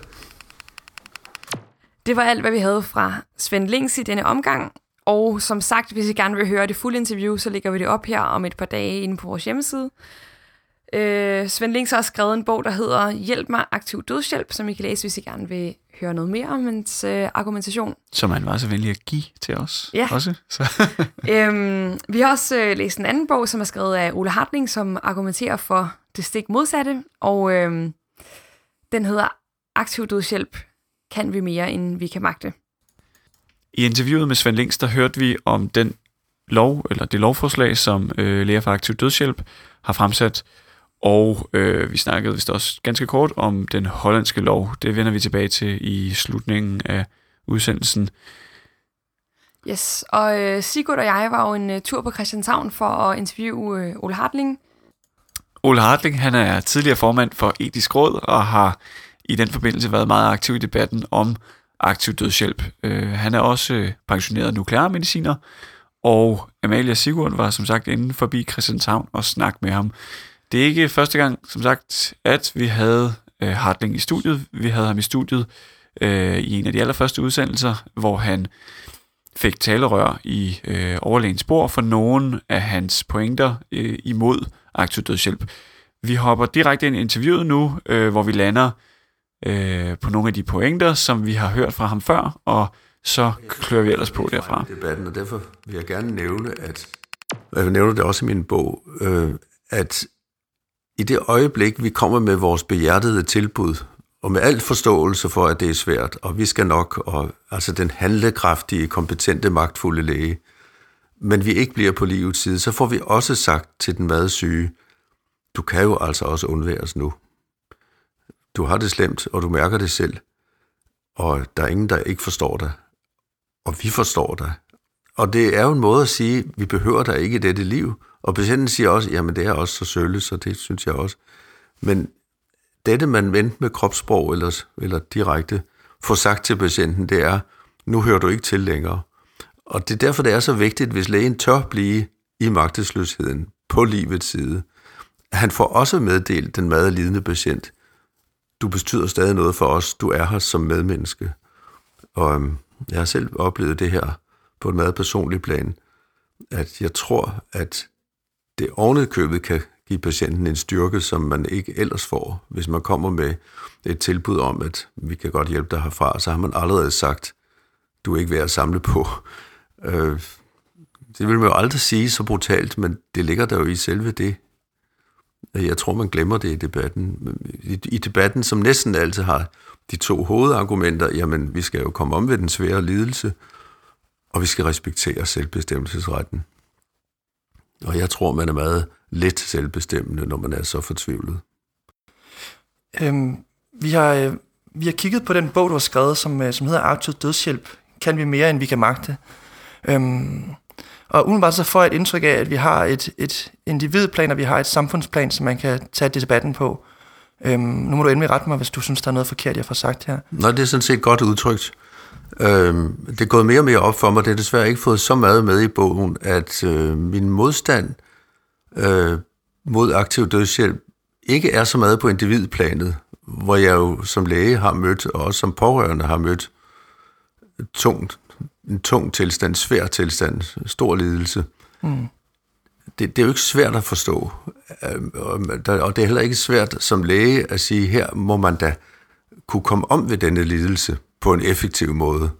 Det var alt, hvad vi havde fra Svend Links i denne omgang. Og som sagt, hvis I gerne vil høre det fulde interview, så lægger vi det op her om et par dage inde på vores hjemmeside. Øh, Svend Links har skrevet en bog, der hedder Hjælp mig aktiv dødshjælp, som I kan læse, hvis I gerne vil høre noget mere om hans øh, argumentation. Som han var så venlig at give til os ja. også. Så. øhm, vi har også øh, læst en anden bog, som er skrevet af Ole Hartling, som argumenterer for det stik modsatte, og øh, den hedder Aktiv dødshjælp. Kan vi mere, end vi kan magte? I interviewet med Svend Links, der hørte vi om den lov, eller det lovforslag, som øh, Læger for Aktiv Dødshjælp har fremsat, og øh, vi snakkede vist også ganske kort om den hollandske lov. Det vender vi tilbage til i slutningen af udsendelsen. Yes, og øh, Sigurd og jeg var jo en øh, tur på Christianshavn for at interviewe øh, Ole Hartling. Ole Hartling, han er tidligere formand for Etisk Råd og har i den forbindelse været meget aktiv i debatten om aktiv dødshjælp. Øh, han er også øh, pensioneret nuklearmediciner, og Amalia Sigurd var som sagt inde forbi Christianshavn og snakke med ham. Det er ikke første gang, som sagt, at vi havde øh, Hartling i studiet. Vi havde ham i studiet øh, i en af de allerførste udsendelser, hvor han fik talerør i øh, overlægens spor for nogle af hans pointer øh, imod aktiv dødshjælp. Vi hopper direkte ind i interviewet nu, øh, hvor vi lander øh, på nogle af de pointer, som vi har hørt fra ham før, og så klør vi ellers på derfra. Debatten, og derfor vil jeg gerne nævne, at jeg nævner det også i min bog, øh, at i det øjeblik, vi kommer med vores behjertede tilbud, og med alt forståelse for, at det er svært, og vi skal nok, og altså den handlekraftige, kompetente, magtfulde læge, men vi ikke bliver på livets side, så får vi også sagt til den madsyge, du kan jo altså også undværes nu. Du har det slemt, og du mærker det selv, og der er ingen, der ikke forstår dig, og vi forstår dig. Og det er jo en måde at sige, vi behøver dig ikke i dette liv, og patienten siger også, jamen det er også så sølle, så det synes jeg også. Men dette, man vendte med kropssprog eller, eller direkte får sagt til patienten, det er, nu hører du ikke til længere. Og det er derfor, det er så vigtigt, hvis lægen tør blive i magtesløsheden på livets side. Han får også meddelt den meget lidende patient, du betyder stadig noget for os, du er her som medmenneske. Og øhm, jeg har selv oplevet det her på en meget personlig plan, at jeg tror, at det ovenet købet kan give patienten en styrke, som man ikke ellers får. Hvis man kommer med et tilbud om, at vi kan godt hjælpe dig herfra, så har man allerede sagt, du er ikke værd at samle på. Øh, det vil man jo aldrig sige så brutalt, men det ligger der jo i selve det. Jeg tror, man glemmer det i debatten. I debatten, som næsten altid har de to hovedargumenter, jamen, vi skal jo komme om ved den svære lidelse, og vi skal respektere selvbestemmelsesretten. Og jeg tror, man er meget let selvbestemmende, når man er så fortvivlet. Øhm, vi, har, øh, vi har kigget på den bog, du har skrevet, som, øh, som hedder Aktiv Dødshjælp. Kan vi mere, end vi kan magte? Øhm, og umiddelbart så får jeg et indtryk af, at vi har et, et individplan, og vi har et samfundsplan, som man kan tage debatten på. Øhm, nu må du endelig rette mig, hvis du synes, der er noget forkert, jeg får sagt her. Nej, det er sådan set godt udtrykt. Øhm, det er gået mere og mere op for mig. Det har desværre ikke fået så meget med i bogen, at øh, min modstand øh, mod aktiv dødshjælp ikke er så meget på individplanet, hvor jeg jo som læge har mødt, og også som pårørende har mødt, tungt, en tung tilstand, svær tilstand, stor lidelse. Mm. Det, det er jo ikke svært at forstå, øhm, og det er heller ikke svært som læge at sige, her må man da kunne komme om ved denne lidelse på en effektiv måde.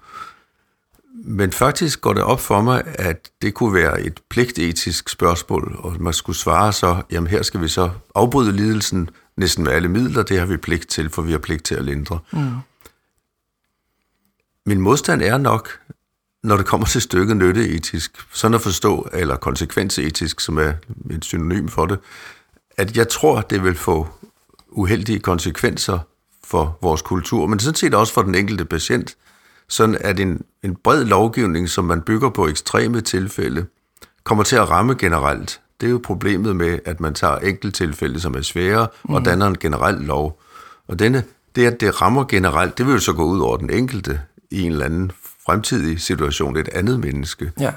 Men faktisk går det op for mig, at det kunne være et pligtetisk spørgsmål, og man skulle svare så, jamen her skal vi så afbryde lidelsen næsten med alle midler, det har vi pligt til, for vi har pligt til at lindre. Mm. Min modstand er nok, når det kommer til stykket nytteetisk, sådan at forstå, eller konsekvensetisk, som er et synonym for det, at jeg tror, det vil få uheldige konsekvenser for vores kultur, men sådan set også for den enkelte patient, sådan at en, en bred lovgivning, som man bygger på ekstreme tilfælde, kommer til at ramme generelt. Det er jo problemet med, at man tager enkelttilfælde, som er svære, mm. og danner en generel lov. Og denne, det, at det rammer generelt, det vil jo så gå ud over den enkelte i en eller anden fremtidig situation, et andet menneske. Ja.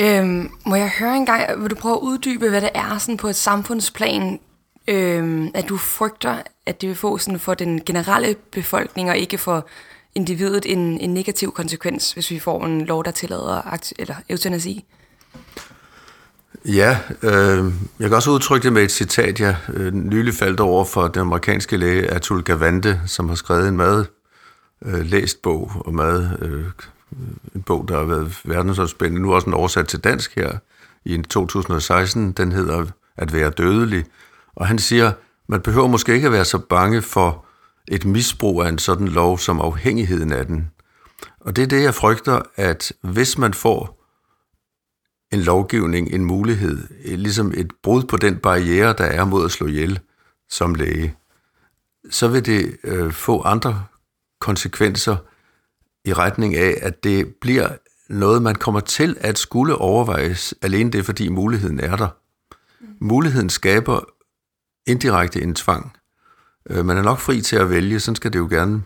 Øhm, må jeg høre en gang, vil du prøve at uddybe, hvad det er sådan på et samfundsplan, øhm, at du frygter, at det vil få sådan for den generelle befolkning, og ikke for individet en, en negativ konsekvens, hvis vi får en lov, der tillader eller eutanasi? Ja, øh, jeg kan også udtrykke det med et citat, jeg øh, nylig faldt over for den amerikanske læge Atul Gawande, som har skrevet en meget øh, læst bog, og meget øh, en bog, der har været verdensomspændende, nu også en oversat til dansk her i 2016. Den hedder At være dødelig. Og han siger, man behøver måske ikke at være så bange for et misbrug af en sådan lov som afhængigheden af den. Og det er det, jeg frygter, at hvis man får en lovgivning, en mulighed, ligesom et brud på den barriere, der er mod at slå ihjel som læge, så vil det øh, få andre konsekvenser i retning af, at det bliver noget, man kommer til at skulle overvejes, alene det, fordi muligheden er der. Muligheden skaber indirekte en tvang. Øh, man er nok fri til at vælge, sådan skal det jo gerne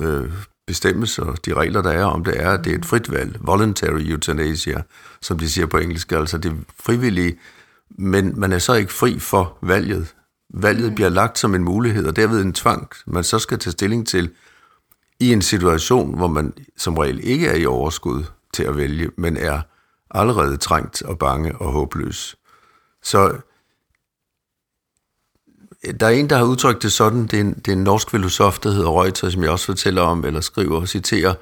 øh, bestemmes, og de regler, der er om det, er, at det er et frit valg. Voluntary euthanasia, som de siger på engelsk, altså det frivillige, men man er så ikke fri for valget. Valget bliver lagt som en mulighed, og derved en tvang, man så skal tage stilling til i en situation, hvor man som regel ikke er i overskud til at vælge, men er allerede trængt og bange og håbløs. Så der er en, der har udtrykt det sådan, det er en, det er en norsk filosof, der hedder Reuter, som jeg også fortæller om, eller skriver og citerer,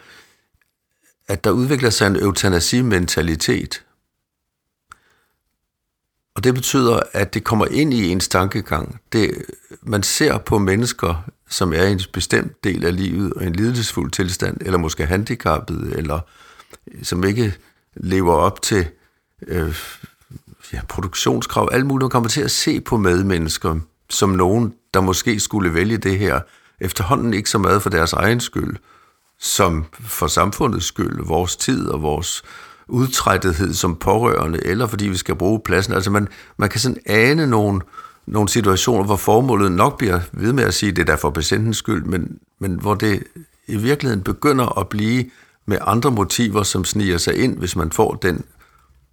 at der udvikler sig en eutanasi-mentalitet. Og det betyder, at det kommer ind i ens tankegang. Det, man ser på mennesker, som er i en bestemt del af livet, og en lidelsesfuld tilstand, eller måske handicappet, eller øh, som ikke lever op til øh, ja, produktionskrav, alt muligt. Man kommer til at se på medmennesker som nogen, der måske skulle vælge det her, efterhånden ikke så meget for deres egen skyld, som for samfundets skyld, vores tid og vores udtrættethed som pårørende, eller fordi vi skal bruge pladsen. Altså man, man kan sådan ane nogle, nogle situationer, hvor formålet nok bliver ved med at sige, det er der for patientens skyld, men, men hvor det i virkeligheden begynder at blive med andre motiver, som sniger sig ind, hvis man får den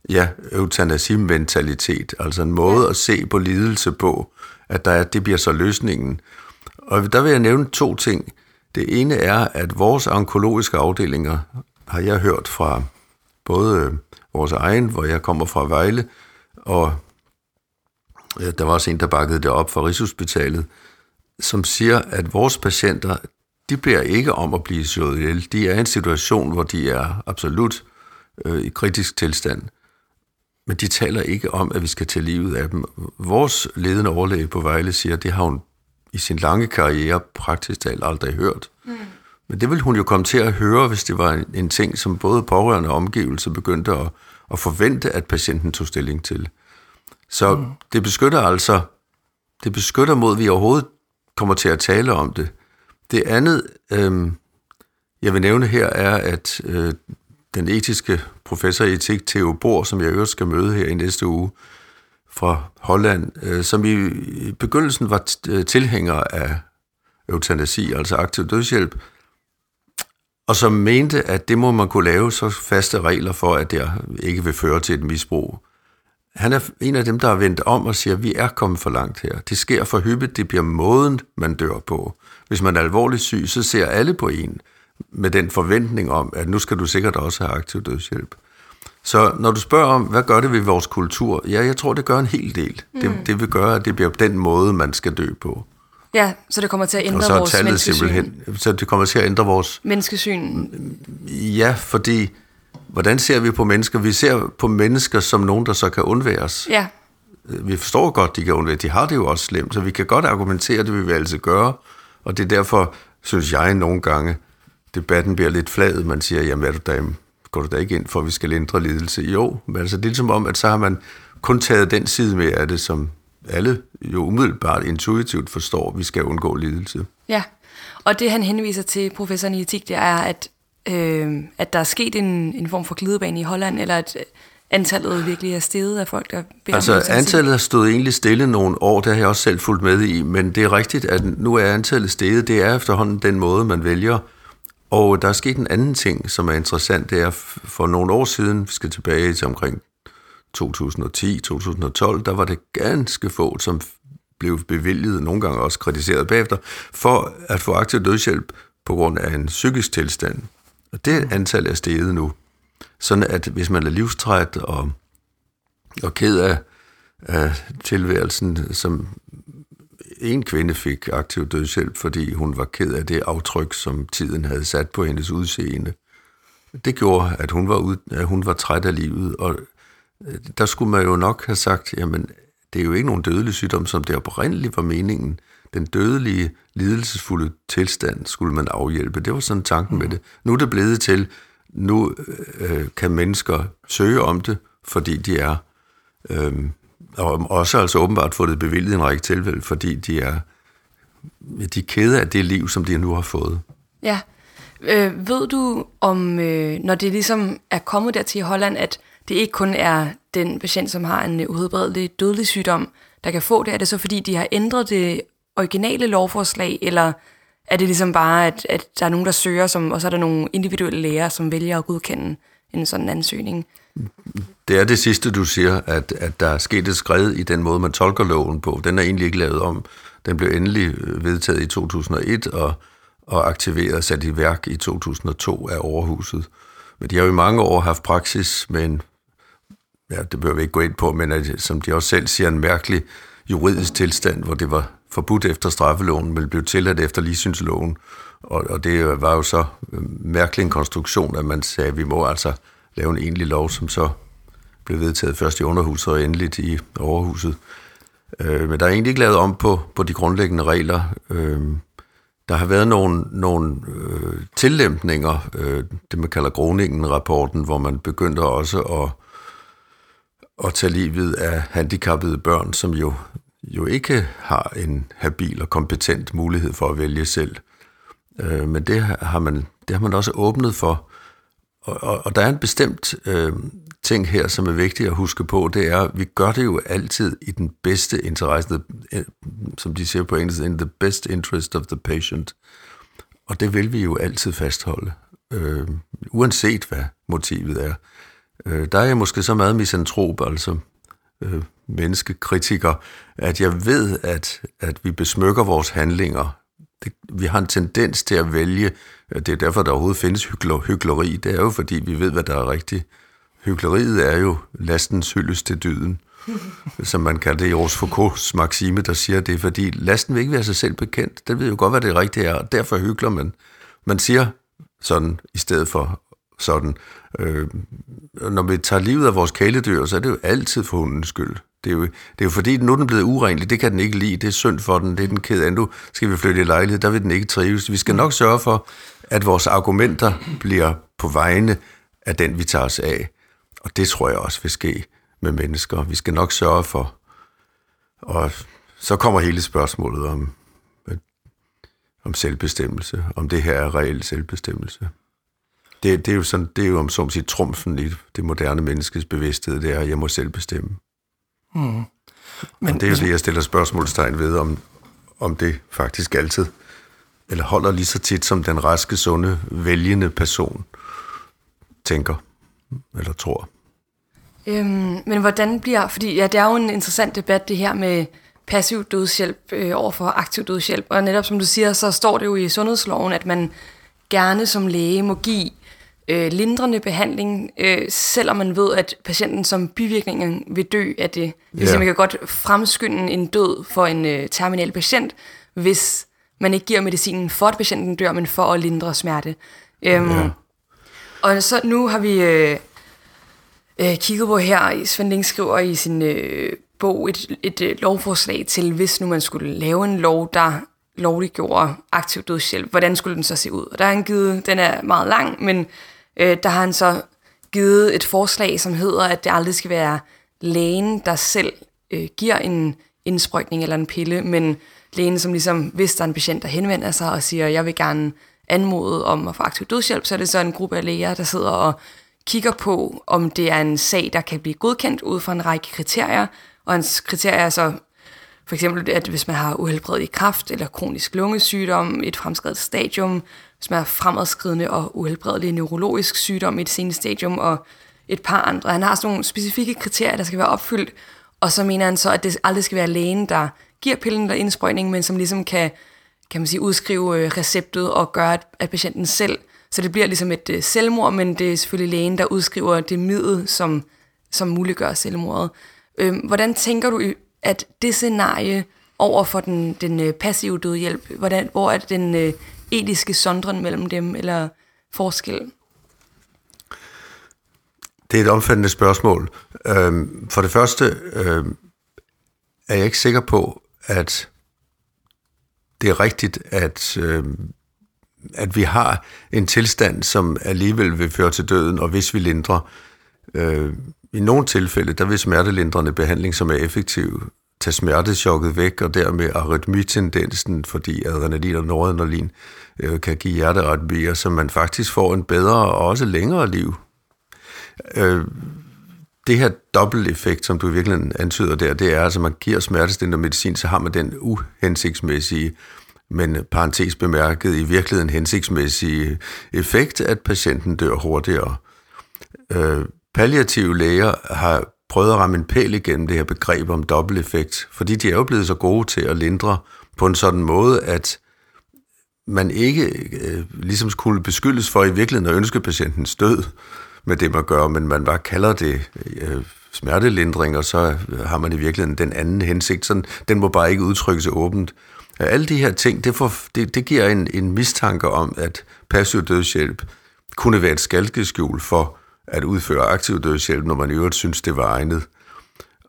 ja, eutanasi-mentalitet, altså en måde at se på lidelse på, at der er, det bliver så løsningen. Og der vil jeg nævne to ting. Det ene er, at vores onkologiske afdelinger, har jeg hørt fra både vores egen, hvor jeg kommer fra Vejle, og der var også en, der bakkede det op fra Rigshospitalet, som siger, at vores patienter, de bliver ikke om at blive slået ihjel. De er i en situation, hvor de er absolut øh, i kritisk tilstand. Men de taler ikke om, at vi skal tage livet af dem. Vores ledende overlæge på Vejle siger, at det har hun i sin lange karriere praktisk talt aldrig hørt. Mm. Men det ville hun jo komme til at høre, hvis det var en, en ting, som både pårørende og omgivelser begyndte at, at forvente, at patienten tog stilling til. Så mm. det beskytter altså, det beskytter mod, at vi overhovedet kommer til at tale om det. Det andet, øh, jeg vil nævne her, er, at øh, den etiske professor i etik, Theo Bohr, som jeg øvrigt skal møde her i næste uge fra Holland, øh, som i begyndelsen var øh, tilhænger af eutanasi, altså aktiv dødshjælp, og som mente, at det må man kunne lave så faste regler for, at det ikke vil føre til et misbrug. Han er en af dem, der har vendt om og siger, at vi er kommet for langt her. Det sker for hyppigt, det bliver måden, man dør på. Hvis man er alvorligt syg, så ser alle på en med den forventning om, at nu skal du sikkert også have aktiv dødshjælp. Så når du spørger om, hvad gør det ved vores kultur? Ja, jeg tror, det gør en hel del. Mm. Det, det vil gøre, at det bliver den måde, man skal dø på. Ja, så det kommer til at ændre og så vores menneskesyn. Simpelthen, så det kommer til at ændre vores... Menneskesyn. Ja, fordi hvordan ser vi på mennesker? Vi ser på mennesker som nogen, der så kan undværes. Ja. Vi forstår godt, de kan undvære. De har det jo også slemt, så vi kan godt argumentere, det vil vi altid gøre. Og det er derfor, synes jeg nogle gange, debatten bliver lidt flad. Man siger, jamen er du da, går du da ikke ind for, at vi skal lindre lidelse? Jo, men altså det er som om, at så har man kun taget den side med af det, som alle jo umiddelbart intuitivt forstår, at vi skal undgå lidelse. Ja, og det han henviser til, professoren i etik, det er, at, øh, at der er sket en, en form for glidebane i Holland, eller at antallet virkelig er steget af folk, der beder Altså antallet har stået egentlig stille nogle år, det har jeg også selv fulgt med i, men det er rigtigt, at nu er antallet steget. Det er efterhånden den måde, man vælger og der er sket en anden ting, som er interessant. Det er for nogle år siden, vi skal tilbage til omkring 2010-2012, der var det ganske få, som blev bevilget, nogle gange også kritiseret bagefter, for at få aktiv dødshjælp på grund af en psykisk tilstand. Og det antal er steget nu. Sådan at hvis man er livstræt og, og ked af, af tilværelsen, som en kvinde fik aktiv dødshjælp, fordi hun var ked af det aftryk, som tiden havde sat på hendes udseende. Det gjorde, at hun var, ud, at hun var træt af livet, og øh, der skulle man jo nok have sagt, jamen, det er jo ikke nogen dødelig sygdom, som det oprindeligt var meningen. Den dødelige, lidelsesfulde tilstand skulle man afhjælpe. Det var sådan tanken med det. Nu er det blevet til, nu øh, kan mennesker søge om det, fordi de er øh, og også altså åbenbart fået det bevilget i en række tilfælde, fordi de er, de er kede af det liv, som de nu har fået. Ja, Øh, ved du om, øh, når det ligesom er kommet der til i Holland, at det ikke kun er den patient, som har en udbredelig dødelig sygdom, der kan få det? Er det så fordi, de har ændret det originale lovforslag, eller er det ligesom bare, at, at der er nogen, der søger, som, og så er der nogle individuelle læger, som vælger at godkende en sådan ansøgning? Det er det sidste, du siger, at, at der er sket et skred i den måde, man tolker loven på. Den er egentlig ikke lavet om. Den blev endelig øh, vedtaget i 2001 og, og aktiveret sat i værk i 2002 af overhuset. Men de har jo i mange år haft praksis med en, ja, det bør vi ikke gå ind på, men at, som de også selv siger, en mærkelig juridisk tilstand, hvor det var forbudt efter straffeloven, men blev tilladt efter ligesynsloven. Og, og det var jo så øh, mærkelig en konstruktion, at man sagde, at vi må altså lave en egentlig lov, som så blev vedtaget først i underhuset og endeligt i overhuset. Øh, men der er egentlig ikke lavet om på, på de grundlæggende regler. Øh, der har været nogle, nogle øh, tillæmpninger, øh, det man kalder Groningen-rapporten, hvor man begyndte også at, at tage livet af handicappede børn, som jo, jo ikke har en habil og kompetent mulighed for at vælge selv. Øh, men det har, man, det har man også åbnet for, og, og, og der er en bestemt øh, ting her, som er vigtigt at huske på, det er, at vi gør det jo altid i den bedste interesse, the, øh, som de siger på engelsk, in the best interest of the patient. Og det vil vi jo altid fastholde, øh, uanset hvad motivet er. Øh, der er jeg måske så meget misantrop, altså øh, menneskekritiker, at jeg ved, at, at vi besmykker vores handlinger det, vi har en tendens til at vælge, det er derfor, der overhovedet findes hyggeleri, det er jo fordi, vi ved, hvad der er rigtigt. Hyggeleriet er jo lastens hyldest til dyden, som man kalder det i Ros Foucault's maxime, der siger, det fordi, lasten vil ikke være sig selv bekendt. Den ved jo godt, hvad det rigtige er, og derfor hygler man. Man siger sådan, i stedet for sådan. Øh, når vi tager livet af vores kæledyr, så er det jo altid for hundens skyld. Det er, jo, det er jo fordi, nu er den blevet urenlig, det kan den ikke lide, det er synd for den, det er den ked af. Nu skal vi flytte i lejlighed, der vil den ikke trives. Vi skal nok sørge for, at vores argumenter bliver på vegne af den, vi tager os af. Og det tror jeg også vil ske med mennesker. Vi skal nok sørge for. Og så kommer hele spørgsmålet om, om selvbestemmelse, om det her er reel selvbestemmelse. Det, det er jo sådan, det er jo om som sige trumfen i det moderne menneskes bevidsthed, det er, at jeg må selv bestemme. Mm. Men, det er jo det, jeg stiller spørgsmålstegn ved, om, om det faktisk altid, eller holder lige så tit, som den raske, sunde, vælgende person tænker eller tror. Øhm, men hvordan bliver, fordi ja, det er jo en interessant debat, det her med passiv dødshjælp øh, over for aktiv dødshjælp, og netop som du siger, så står det jo i sundhedsloven, at man gerne som læge må give øh, lindrende behandling, øh, selvom man ved, at patienten som bivirkning vil dø af det. Yeah. man kan godt fremskynde en død for en øh, terminal patient, hvis man ikke giver medicinen for, at patienten dør, men for at lindre smerte. Øhm, yeah. Og så nu har vi øh, øh, kigget på her, Svend Link skriver i sin øh, bog et, et, et øh, lovforslag til, hvis nu man skulle lave en lov, der lovliggjorde aktiv dødshjælp, hvordan skulle den så se ud? Og der er en givet, den er meget lang, men øh, der har han så givet et forslag, som hedder, at det aldrig skal være lægen, der selv øh, giver en indsprøjtning eller en pille, men lægen, som ligesom, hvis der er en patient, der henvender sig og siger, jeg vil gerne anmode om at få aktiv dødshjælp, så er det så en gruppe af læger, der sidder og kigger på, om det er en sag, der kan blive godkendt ud fra en række kriterier, og hans kriterier er så for eksempel, at hvis man har uhelbredelig kræft eller kronisk lungesygdom, et fremskrevet stadium, som er fremadskridende og uhelbredelig neurologisk sygdom i et seneste stadium, og et par andre. Han har sådan nogle specifikke kriterier, der skal være opfyldt, og så mener han så, at det aldrig skal være lægen, der giver pillen eller indsprøjtning, men som ligesom kan, kan man sige, udskrive øh, receptet og gøre, at patienten selv, så det bliver ligesom et øh, selvmord, men det er selvfølgelig lægen, der udskriver det middel, som, som muliggør selvmordet. Øhm, hvordan tænker du, at det scenarie over for den, den øh, passive dødhjælp, hvordan, hvor er den etiske sondren mellem dem, eller forskel? Det er et omfattende spørgsmål. Øhm, for det første øhm, er jeg ikke sikker på, at det er rigtigt, at, øhm, at vi har en tilstand, som alligevel vil føre til døden, og hvis vi lindrer. Øh, I nogle tilfælde, der vil smertelindrende behandling, som er effektiv, tage smertechokket væk, og dermed arytmitendensen, fordi adrenalin og noradrenalin øh, kan give hjertearytmier, så man faktisk får en bedre og også længere liv. Øh, det her dobbelteffekt, som du i virkeligheden antyder der, det er, altså, at man giver smertestillende medicin, så har man den uhensigtsmæssige, men parentes bemærket i virkeligheden hensigtsmæssige effekt, at patienten dør hurtigere. Øh, palliative læger har prøvet at ramme en pæl igennem det her begreb om dobbelteffekt, fordi de er jo blevet så gode til at lindre på en sådan måde, at man ikke øh, ligesom skulle beskyldes for i virkeligheden at ønske patientens død med det, man gør, men man bare kalder det øh, smertelindring, og så har man i virkeligheden den anden hensigt. Sådan, den må bare ikke udtrykkes åbent. Øh, alle de her ting, det, får, det, det giver en, en mistanke om, at passiv dødshjælp kunne være et skalkeskjul for at udføre aktiv dødshjælp, når man i øvrigt synes, det var egnet.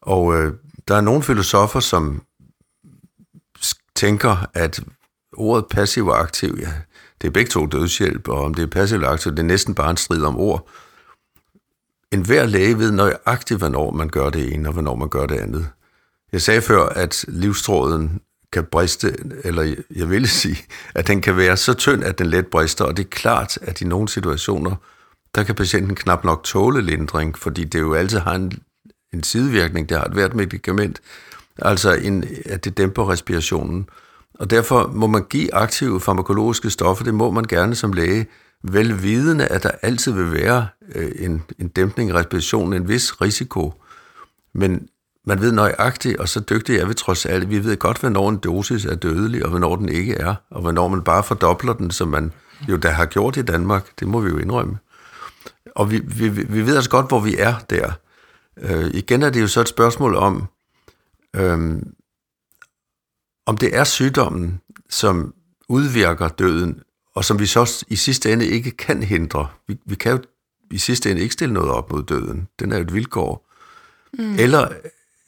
Og øh, der er nogle filosofer, som tænker, at ordet passiv og aktiv, ja, det er begge to dødshjælp, og om det er passiv eller aktiv, det er næsten bare en strid om ord. En hver læge ved nøjagtigt, hvornår man gør det ene, og hvornår man gør det andet. Jeg sagde før, at livstråden kan briste, eller jeg vil sige, at den kan være så tynd, at den let brister, og det er klart, at i nogle situationer, der kan patienten knap nok tåle lindring, fordi det jo altid har en, en sidevirkning, det har et hvert medicament, altså en, at det dæmper respirationen. Og derfor må man give aktive farmakologiske stoffer, det må man gerne som læge, velvidende, at der altid vil være øh, en, en dæmpning af respirationen, en vis risiko. Men man ved nøjagtigt, og så dygtig er vi trods alt, vi ved godt, hvornår en dosis er dødelig, og hvornår den ikke er, og hvornår man bare fordobler den, som man jo da har gjort i Danmark, det må vi jo indrømme. Og vi, vi, vi ved altså godt, hvor vi er der. Øh, igen er det jo så et spørgsmål om, øh, om det er sygdommen, som udvirker døden, og som vi så i sidste ende ikke kan hindre. Vi, vi kan jo i sidste ende ikke stille noget op mod døden. Den er jo et vilkår. Mm. Eller,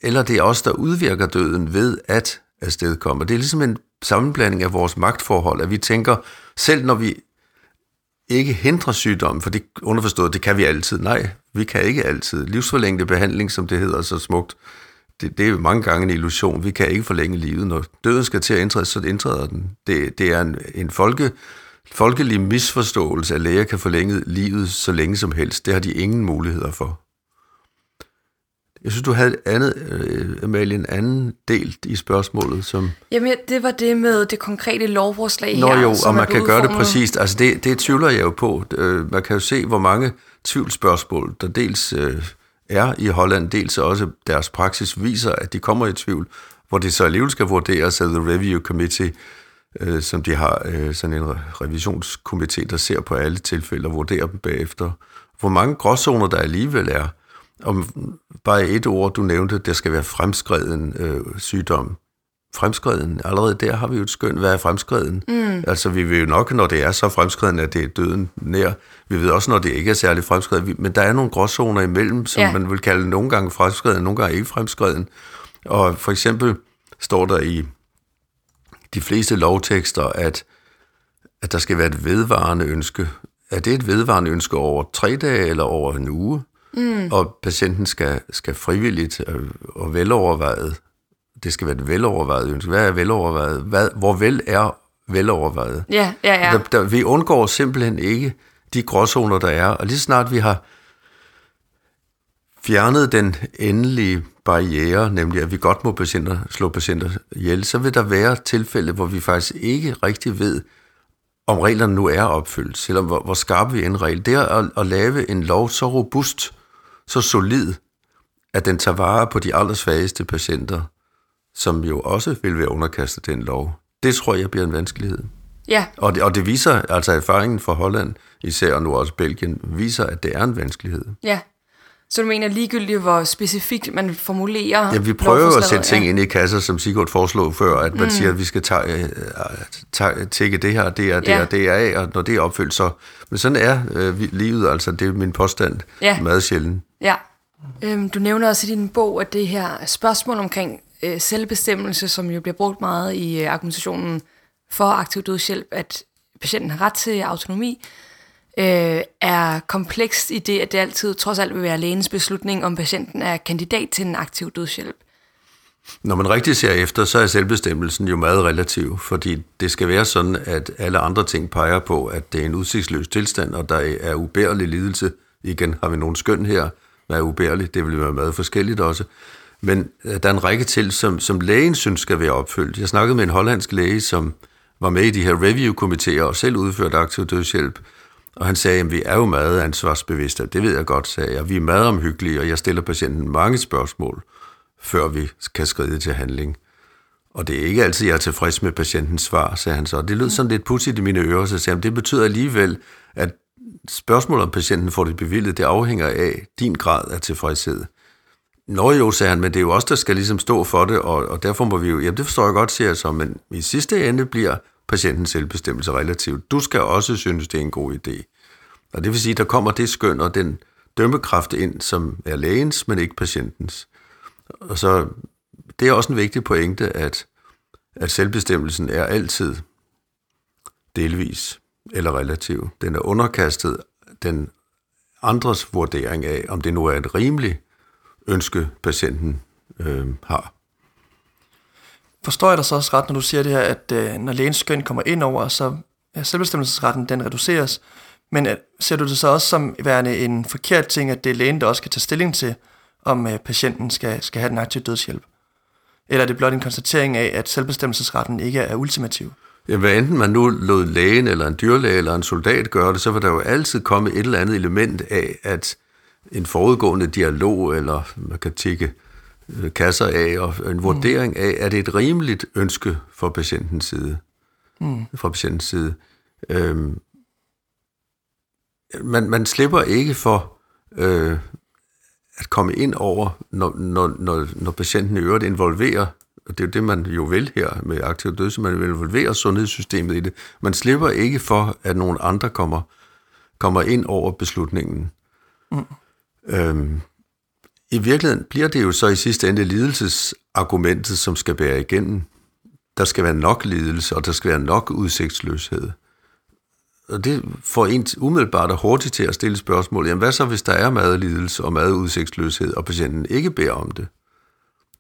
eller det er os, der udvirker døden ved at afstedkomme. Det er ligesom en sammenblanding af vores magtforhold, at vi tænker, selv når vi ikke hindre sygdommen, for det underforstået, det kan vi altid. Nej, vi kan ikke altid. Livsforlængende behandling, som det hedder så smukt, det, det er jo mange gange en illusion. Vi kan ikke forlænge livet. Når døden skal til at indtræde, så indtræder den. Det, det er en, en folke, folkelig misforståelse, at læger kan forlænge livet så længe som helst. Det har de ingen muligheder for. Jeg synes, du havde et andet, øh, Amalie, en anden del i spørgsmålet, som... Jamen, det var det med det konkrete lovforslag Nå her. jo, som og man kan gøre det præcist. Altså, det, det tvivler jeg jo på. Øh, Man kan jo se, hvor mange tvivlsspørgsmål, der dels øh, er i Holland, dels også deres praksis viser, at de kommer i tvivl, hvor det så alligevel skal vurderes af The Review Committee, øh, som de har øh, sådan en revisionskomité, der ser på alle tilfælde og vurderer dem bagefter. Hvor mange gråzoner der alligevel er. Om bare et ord, du nævnte, der skal være fremskreden øh, sygdom. Fremskreden, allerede der har vi jo et skøn, hvad er fremskreden? Mm. Altså vi ved jo nok, når det er så fremskreden, at det er døden nær. Vi ved også, når det ikke er særlig fremskreden. Men der er nogle gråzoner imellem, som ja. man vil kalde nogle gange fremskreden, nogle gange ikke fremskreden. Og for eksempel står der i de fleste lovtekster, at, at der skal være et vedvarende ønske. Er det et vedvarende ønske over tre dage eller over en uge? Mm. Og patienten skal, skal frivilligt øh, og velovervejet, det skal være et velovervejet ønske. Hvad er velovervejet? Hvad, hvor vel er velovervejet? Ja, ja, ja. Der, der, vi undgår simpelthen ikke de gråzoner, der er. Og lige snart vi har fjernet den endelige barriere, nemlig at vi godt må patienter, slå patienter ihjel, så vil der være tilfælde, hvor vi faktisk ikke rigtig ved, om reglerne nu er opfyldt, selvom hvor, hvor skarpe vi er en regel. Det er at, at lave en lov så robust, så solid, at den tager vare på de allersvageste patienter, som jo også vil være underkastet den lov. Det tror jeg bliver en vanskelighed. ja. Og det, og det viser, altså erfaringen fra Holland, især og nu også Belgien, viser, at det er en vanskelighed. Ja. Så du mener ligegyldigt, hvor specifikt man formulerer Ja, vi prøver at sætte ting ja. ind i kasser, som Sigurd foreslog før, at man mm. siger, at vi skal tage, øh, tage, tække det her, det er, det Ja. er, det er af, og når det er opfyldt, så... Men sådan er øh, livet, altså, det er min påstand Ja. meget sjældent. Ja. Øhm, du nævner også i din bog, at det her spørgsmål omkring øh, selvbestemmelse, som jo bliver brugt meget i øh, argumentationen for aktiv dødshjælp, at patienten har ret til autonomi, øh, er komplekst i det, at det altid trods alt vil være lægens beslutning, om patienten er kandidat til en aktiv dødshjælp. Når man rigtig ser efter, så er selvbestemmelsen jo meget relativ, fordi det skal være sådan, at alle andre ting peger på, at det er en udsigtsløs tilstand, og der er ubærlig lidelse. Igen har vi nogle skøn her, hvad er ubærligt, det vil være meget forskelligt også. Men øh, der er en række til, som, som lægen synes skal være opfyldt. Jeg snakkede med en hollandsk læge, som var med i de her review-komiteer og selv udførte aktiv dødshjælp. Og han sagde, at vi er jo meget ansvarsbevidste. Det ved jeg godt, sagde jeg. Vi er meget omhyggelige, og jeg stiller patienten mange spørgsmål, før vi kan skride til handling. Og det er ikke altid, jeg er tilfreds med patientens svar, sagde han så. Det lød sådan lidt pudsigt i mine ører, så sagde han, det betyder alligevel, at spørgsmålet om patienten får det bevillet, det afhænger af din grad af tilfredshed. Nå jo, sagde han, men det er jo os, der skal ligesom stå for det, og, og derfor må vi jo, jamen det forstår jeg godt, siger jeg så, men i sidste ende bliver patientens selvbestemmelse relativt. Du skal også synes, det er en god idé. Og det vil sige, der kommer det skøn og den dømmekraft ind, som er lægens, men ikke patientens. Og så det er også en vigtig pointe, at, at selvbestemmelsen er altid delvis eller relativ. Den er underkastet den andres vurdering af, om det nu er et rimeligt ønske, patienten øh, har. Forstår jeg dig så også ret, når du siger det her, at øh, når lægens skøn kommer ind over, så er selvbestemmelsesretten, den reduceres, men øh, ser du det så også som værende en forkert ting, at det er lægen, der også kan tage stilling til, om øh, patienten skal, skal have den aktive dødshjælp? Eller er det blot en konstatering af, at selvbestemmelsesretten ikke er ultimativ? Ja, hvad enten man nu lod lægen eller en dyrlæge eller en soldat gøre det, så vil der jo altid komme et eller andet element af, at en forudgående dialog, eller man kan tikke øh, kasser af, og en vurdering af, er det et rimeligt ønske fra patientens side? Mm. Fra patientens side. Øhm, man, man slipper ikke for øh, at komme ind over, når, når, når, når patienten i øvrigt involverer, og det er jo det, man jo vil her med aktiv død, så man vil involvere sundhedssystemet i det. Man slipper ikke for, at nogle andre kommer, kommer ind over beslutningen. Mm. Øhm, I virkeligheden bliver det jo så i sidste ende lidelsesargumentet, som skal bære igennem. Der skal være nok lidelse, og der skal være nok udsigtsløshed. Og det får en umiddelbart og hurtigt til at stille spørgsmål, jamen hvad så, hvis der er meget lidelse og meget udsigtsløshed, og patienten ikke beder om det?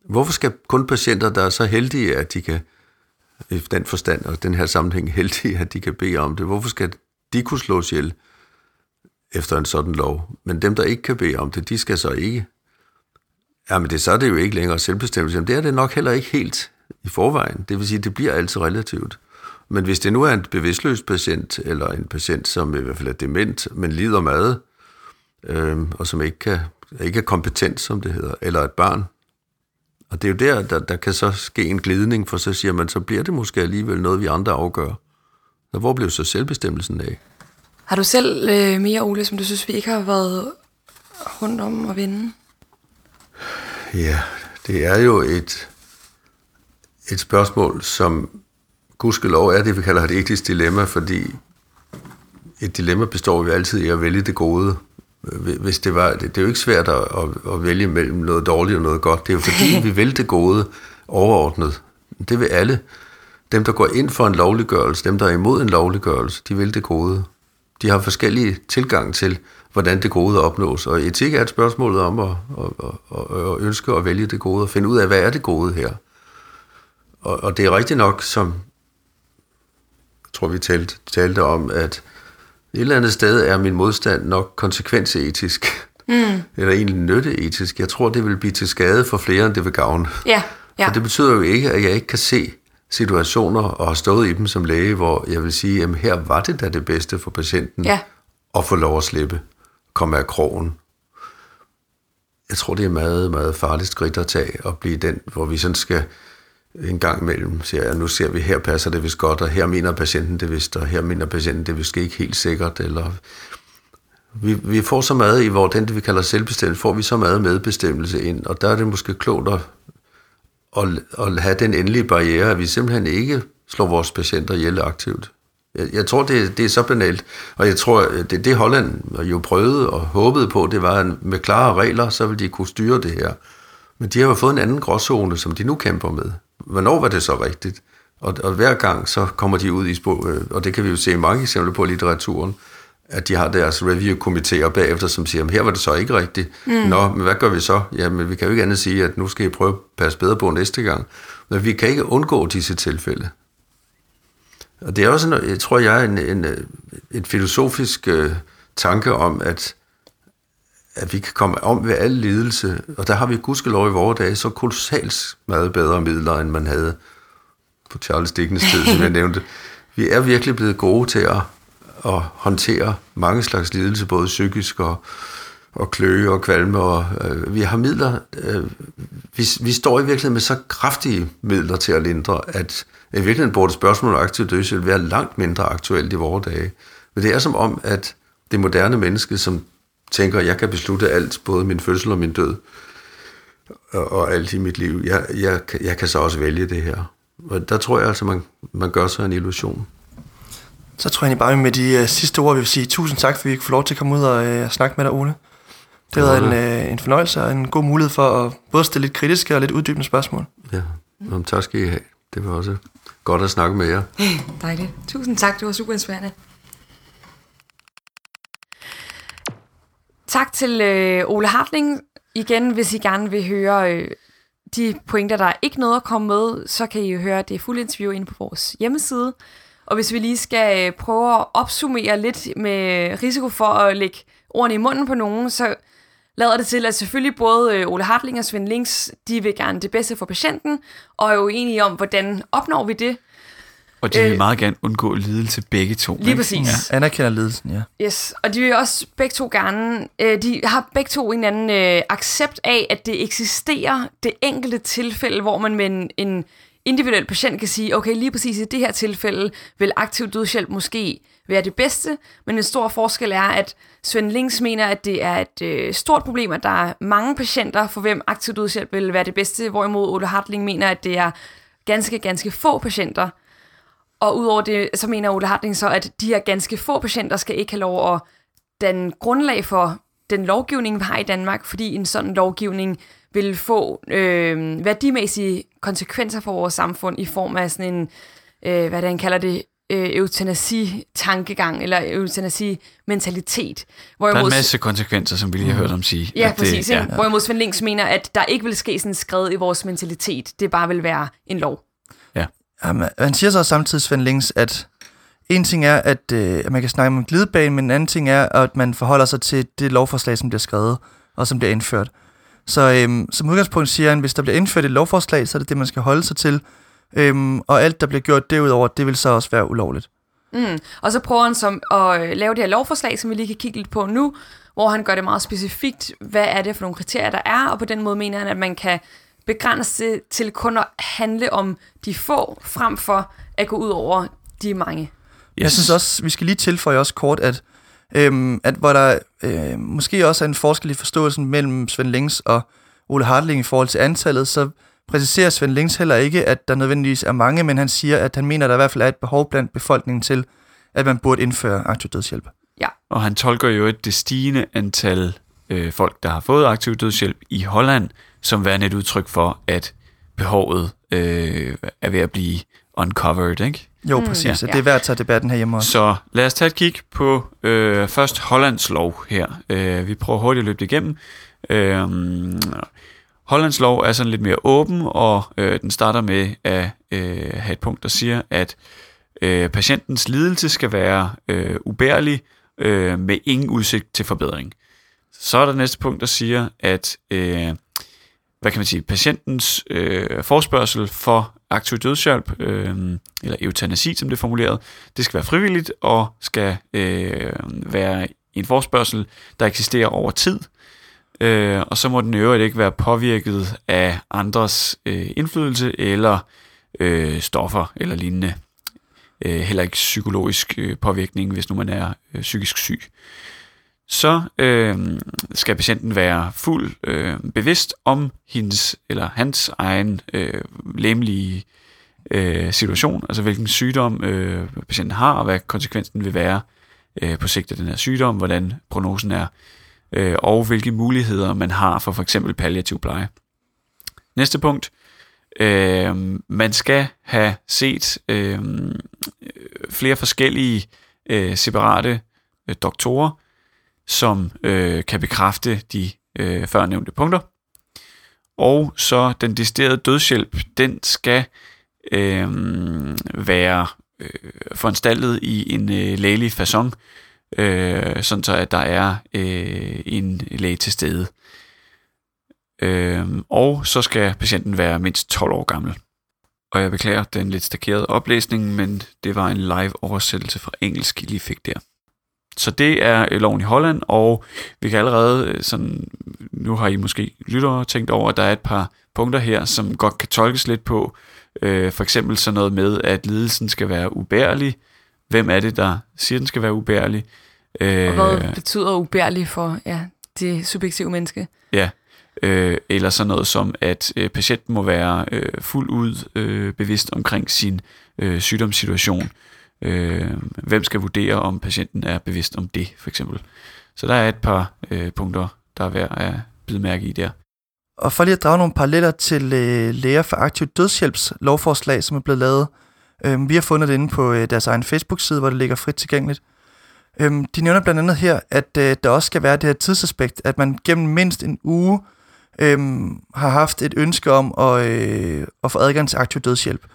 Hvorfor skal kun patienter, der er så heldige, at de kan, i den forstand og den her sammenhæng heldige, at de kan bede om det, hvorfor skal de kunne slås ihjel efter en sådan lov? Men dem, der ikke kan bede om det, de skal så ikke. Jamen det, så er det jo ikke længere selvbestemmelse. Jamen det er det nok heller ikke helt i forvejen. Det vil sige, det bliver altid relativt. Men hvis det nu er en bevidstløs patient, eller en patient, som i hvert fald er dement, men lider meget, øh, og som ikke, kan, ikke er kompetent, som det hedder, eller et barn, og det er jo der, der, der kan så ske en glidning, for så siger man, så bliver det måske alligevel noget, vi andre afgør. Så hvor blev så selvbestemmelsen af? Har du selv øh, mere, Ole, som du synes, vi ikke har været rundt om at vinde? Ja, det er jo et, et spørgsmål, som gudskelov er det, vi kalder et etisk dilemma, fordi et dilemma består jo altid i at vælge det gode. Hvis det, var, det, det er jo ikke svært at, at, at vælge mellem noget dårligt og noget godt. Det er jo fordi, vi vil det gode overordnet. Det vil alle. Dem, der går ind for en lovliggørelse, dem, der er imod en lovliggørelse, de vil det gode. De har forskellige tilgang til, hvordan det gode opnås. Og etik er et spørgsmål om at, at, at, at ønske at vælge det gode, og finde ud af, hvad er det gode her. Og, og det er rigtigt nok, som tror vi talte, talte om, at et eller andet sted er min modstand nok konsekvensetisk. Mm. Eller egentlig nytteetisk. Jeg tror, det vil blive til skade for flere, end det vil gavne. Ja, ja. For det betyder jo ikke, at jeg ikke kan se situationer og har stået i dem som læge, hvor jeg vil sige, at her var det da det bedste for patienten Ja. at få lov at slippe, komme af krogen. Jeg tror, det er meget, meget farligt skridt at tage og blive den, hvor vi sådan skal en gang imellem siger jeg, nu ser vi, her passer det vist godt, og her mener patienten det vist, og her mener patienten det vist ikke helt sikkert, eller vi, vi får så meget i, hvor den, det vi kalder selvbestemmelse, får vi så meget medbestemmelse ind, og der er det måske klogt at, at, at have den endelige barriere, at vi simpelthen ikke slår vores patienter ihjel aktivt. Jeg, jeg tror, det, det er så banalt, og jeg tror, det, det Holland jo prøvede og håbede på, det var, at med klare regler, så ville de kunne styre det her. Men de har jo fået en anden gråzone, som de nu kæmper med. Hvornår var det så rigtigt? Og, og hver gang så kommer de ud i spor, øh, og det kan vi jo se mange eksempler på i litteraturen, at de har deres review-komitéer bagefter, som siger, her var det så ikke rigtigt. Mm. Nå, men hvad gør vi så? Jamen, vi kan jo ikke andet sige, at nu skal I prøve at passe bedre på næste gang. Men vi kan ikke undgå disse tilfælde. Og det er også, en, jeg tror jeg, en, en, en filosofisk øh, tanke om, at, at vi kan komme om ved al lidelse, og der har vi gudskelov i vores dage så kolossalt meget bedre midler, end man havde på Charles Dickens tid, som jeg nævnte. Vi er virkelig blevet gode til at, at håndtere mange slags lidelse, både psykisk og, og kløe og kvalme. Og, øh, vi har midler, øh, vi, vi står i virkeligheden med så kraftige midler til at lindre, at i virkeligheden burde spørgsmålet om aktiv dødshjælp være langt mindre aktuelt i vores dage. Men det er som om, at det moderne menneske, som tænker, at jeg kan beslutte alt, både min fødsel og min død, og, og alt i mit liv, jeg, jeg, jeg kan så også vælge det her. Og der tror jeg altså, man, man gør sig en illusion. Så tror jeg egentlig bare med de uh, sidste ord, vi vil sige tusind tak, for vi får lov til at komme ud og uh, snakke med dig, Ole. Det har været en, uh, en fornøjelse og en god mulighed for at både stille lidt kritiske og lidt uddybende spørgsmål. Ja, Jamen, tak skal I have. Det var også godt at snakke med jer. Dejligt. Tusind tak, det var super inspirerende. Tak til øh, Ole Hartling. Igen, hvis I gerne vil høre øh, de pointer, der er ikke noget at komme med, så kan I jo høre det fulde interview inde på vores hjemmeside. Og hvis vi lige skal øh, prøve at opsummere lidt med risiko for at lægge ordene i munden på nogen, så lader det til, at selvfølgelig både øh, Ole Hartling og Svend Links, de vil gerne det bedste for patienten, og er jo enige om, hvordan opnår vi det. Og de vil øh, meget gerne undgå lidelse begge to. Lige ikke? præcis. Ja, anerkender lidelsen, ja. Yes, og de vil også begge to gerne, øh, de har begge to en anden øh, accept af, at det eksisterer det enkelte tilfælde, hvor man med en, en individuel patient kan sige, okay, lige præcis i det her tilfælde vil aktiv dødshjælp måske være det bedste, men en stor forskel er, at Svend Links mener, at det er et øh, stort problem, at der er mange patienter, for hvem aktiv dødshjælp vil være det bedste, hvorimod Ole Hartling mener, at det er ganske, ganske få patienter. Og udover det, så mener Ole Hartling så, at de her ganske få patienter skal ikke have lov at danne grundlag for den lovgivning, vi har i Danmark, fordi en sådan lovgivning vil få øh, værdimæssige konsekvenser for vores samfund i form af sådan en, øh, hvad det han kalder det, øh, eutanasi-tankegang eller eutanasi-mentalitet. Der er en masse konsekvenser, som vi lige har hørt om sige. Ja, præcis. Det, ja. Hvorimod Svend Links mener, at der ikke vil ske sådan skred i vores mentalitet. Det bare vil være en lov. Jamen, han siger så samtidig, Svend Links, at en ting er, at, øh, at man kan snakke om en glidebane, men en anden ting er, at man forholder sig til det lovforslag, som bliver skrevet og som bliver indført. Så øhm, som udgangspunkt siger han, hvis der bliver indført et lovforslag, så er det det, man skal holde sig til. Øhm, og alt, der bliver gjort derudover, det vil så også være ulovligt. Mm. Og så prøver han som at øh, lave det her lovforslag, som vi lige kan kigge lidt på nu, hvor han gør det meget specifikt, hvad er det for nogle kriterier, der er, og på den måde mener han, at man kan begrænse det til kun at handle om de få, frem for at gå ud over de mange. Jeg synes også, vi skal lige tilføje også kort, at, øhm, at hvor der øh, måske også er en forskel i forståelsen mellem Svend Lings og Ole Hartling i forhold til antallet, så præciserer Svend Lings heller ikke, at der nødvendigvis er mange, men han siger, at han mener, at der i hvert fald er et behov blandt befolkningen til, at man burde indføre aktiv dødshjælp. Ja. Og han tolker jo et det stigende antal øh, folk, der har fået aktiv dødshjælp i Holland, som værende et udtryk for, at behovet øh, er ved at blive uncovered, ikke? Jo, præcis. Mm, ja. Det er værd at tage debatten herhjemme også. Så lad os tage et kig på øh, først Hollands lov her. Øh, vi prøver hurtigt at løbe det igennem. Øh, Hollands lov er sådan lidt mere åben, og øh, den starter med at øh, have et punkt, der siger, at øh, patientens lidelse skal være øh, ubærlig øh, med ingen udsigt til forbedring. Så er der næste punkt, der siger, at øh, hvad kan man sige, patientens øh, forspørgsel for aktiv dødshjælp, øh, eller eutanasi, som det er formuleret, det skal være frivilligt og skal øh, være en forspørgsel, der eksisterer over tid. Øh, og så må den øvrigt ikke være påvirket af andres øh, indflydelse eller øh, stoffer eller lignende. Øh, heller ikke psykologisk øh, påvirkning, hvis nu man er øh, psykisk syg. Så øh, skal patienten være fuld øh, bevidst om hendes eller hans egen øh, læmelige øh, situation, altså hvilken sygdom øh, patienten har, og hvad konsekvensen vil være øh, på sigt af den her sygdom, hvordan prognosen er, øh, og hvilke muligheder man har for for eksempel palliativ pleje. Næste punkt. Øh, man skal have set øh, flere forskellige øh, separate øh, doktorer, som øh, kan bekræfte de øh, førnævnte punkter. Og så den deciderede dødshjælp, den skal øh, være øh, foranstaltet i en øh, lægelig façon, øh, sådan så at der er øh, en læge til stede. Øh, og så skal patienten være mindst 12 år gammel. Og jeg beklager den lidt stakerede oplæsning, men det var en live oversættelse fra engelsk, I lige fik der. Så det er øh, loven i Holland, og vi kan allerede, øh, sådan, nu har I måske lyttere tænkt over, at der er et par punkter her, som godt kan tolkes lidt på. Øh, for eksempel sådan noget med, at lidelsen skal være ubærlig. Hvem er det, der siger, den skal være ubærlig? Øh, og hvad betyder ubærlig for ja, det subjektive menneske? Ja, øh, eller sådan noget som, at øh, patienten må være øh, fuldt ud øh, bevidst omkring sin øh, sygdomssituation. Øh, hvem skal vurdere, om patienten er bevidst om det, for eksempel. Så der er et par øh, punkter, der er værd at bide mærke i der. Og for lige at drage nogle paralleller til øh, Læger for Aktiv Dødshjælps lovforslag, som er blevet lavet. Øh, vi har fundet det inde på øh, deres egen Facebook-side, hvor det ligger frit tilgængeligt. Øh, de nævner blandt andet her, at øh, der også skal være det her tidsaspekt, at man gennem mindst en uge øh, har haft et ønske om at, øh, at få adgang til aktiv dødshjælp.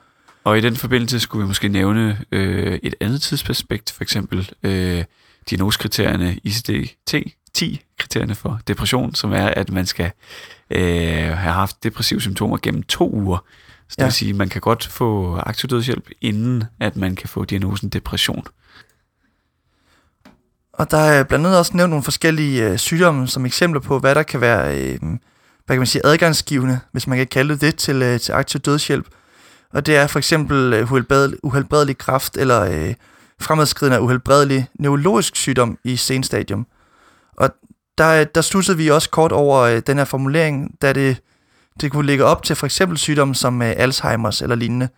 Og i den forbindelse skulle vi måske nævne øh, et andet tidsaspekt, for eksempel øh, diagnoskriterierne ICD-10, kriterierne for depression, som er, at man skal øh, have haft depressive symptomer gennem to uger. Så det ja. vil sige, at man kan godt få aktiv dødshjælp, inden at man kan få diagnosen depression. Og der er blandt andet også nævnt nogle forskellige øh, sygdomme som eksempler på, hvad der kan være øh, hvad kan man sige, adgangsgivende, hvis man kan kalde det, til, øh, til aktiv dødshjælp. Og det er for eksempel øh, uhelbredelig, uhelbredelig kræft eller øh, fremadskridende uhelbredelig neurologisk sygdom i senstadium. Og der, øh, der stussede vi også kort over øh, den her formulering, da det, det kunne ligge op til for eksempel sygdomme som øh, Alzheimers eller lignende.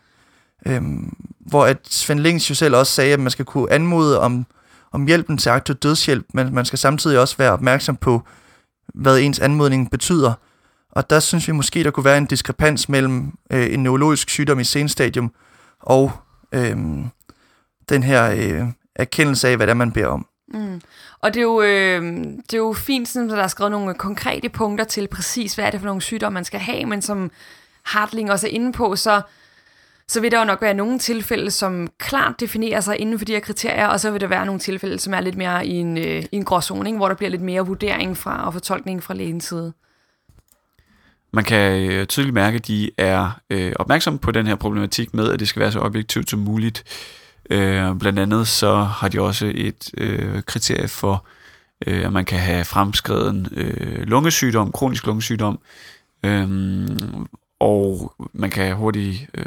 Øhm, hvor at Svend Lings jo selv også sagde, at man skal kunne anmode om, om hjælpen til aktiv dødshjælp, men man skal samtidig også være opmærksom på, hvad ens anmodning betyder. Og der synes vi måske, der kunne være en diskrepans mellem øh, en neurologisk sygdom i senstadium og øh, den her øh, erkendelse af, hvad det er, man beder om. Mm. Og det er, jo, øh, det er jo fint, sådan, at der er skrevet nogle konkrete punkter til præcis, hvad er det for nogle sygdomme, man skal have, men som Hartling også er inde på, så, så vil der jo nok være nogle tilfælde, som klart definerer sig inden for de her kriterier, og så vil der være nogle tilfælde, som er lidt mere i en, øh, i en gråzone, hvor der bliver lidt mere vurdering fra og fortolkning fra lægens side. Man kan øh, tydeligt mærke, at de er øh, opmærksomme på den her problematik med, at det skal være så objektivt som muligt. Øh, blandt andet så har de også et øh, kriterie for, øh, at man kan have fremskreden øh, lungesygdom, kronisk lungesygdom, øh, og man kan hurtigt øh,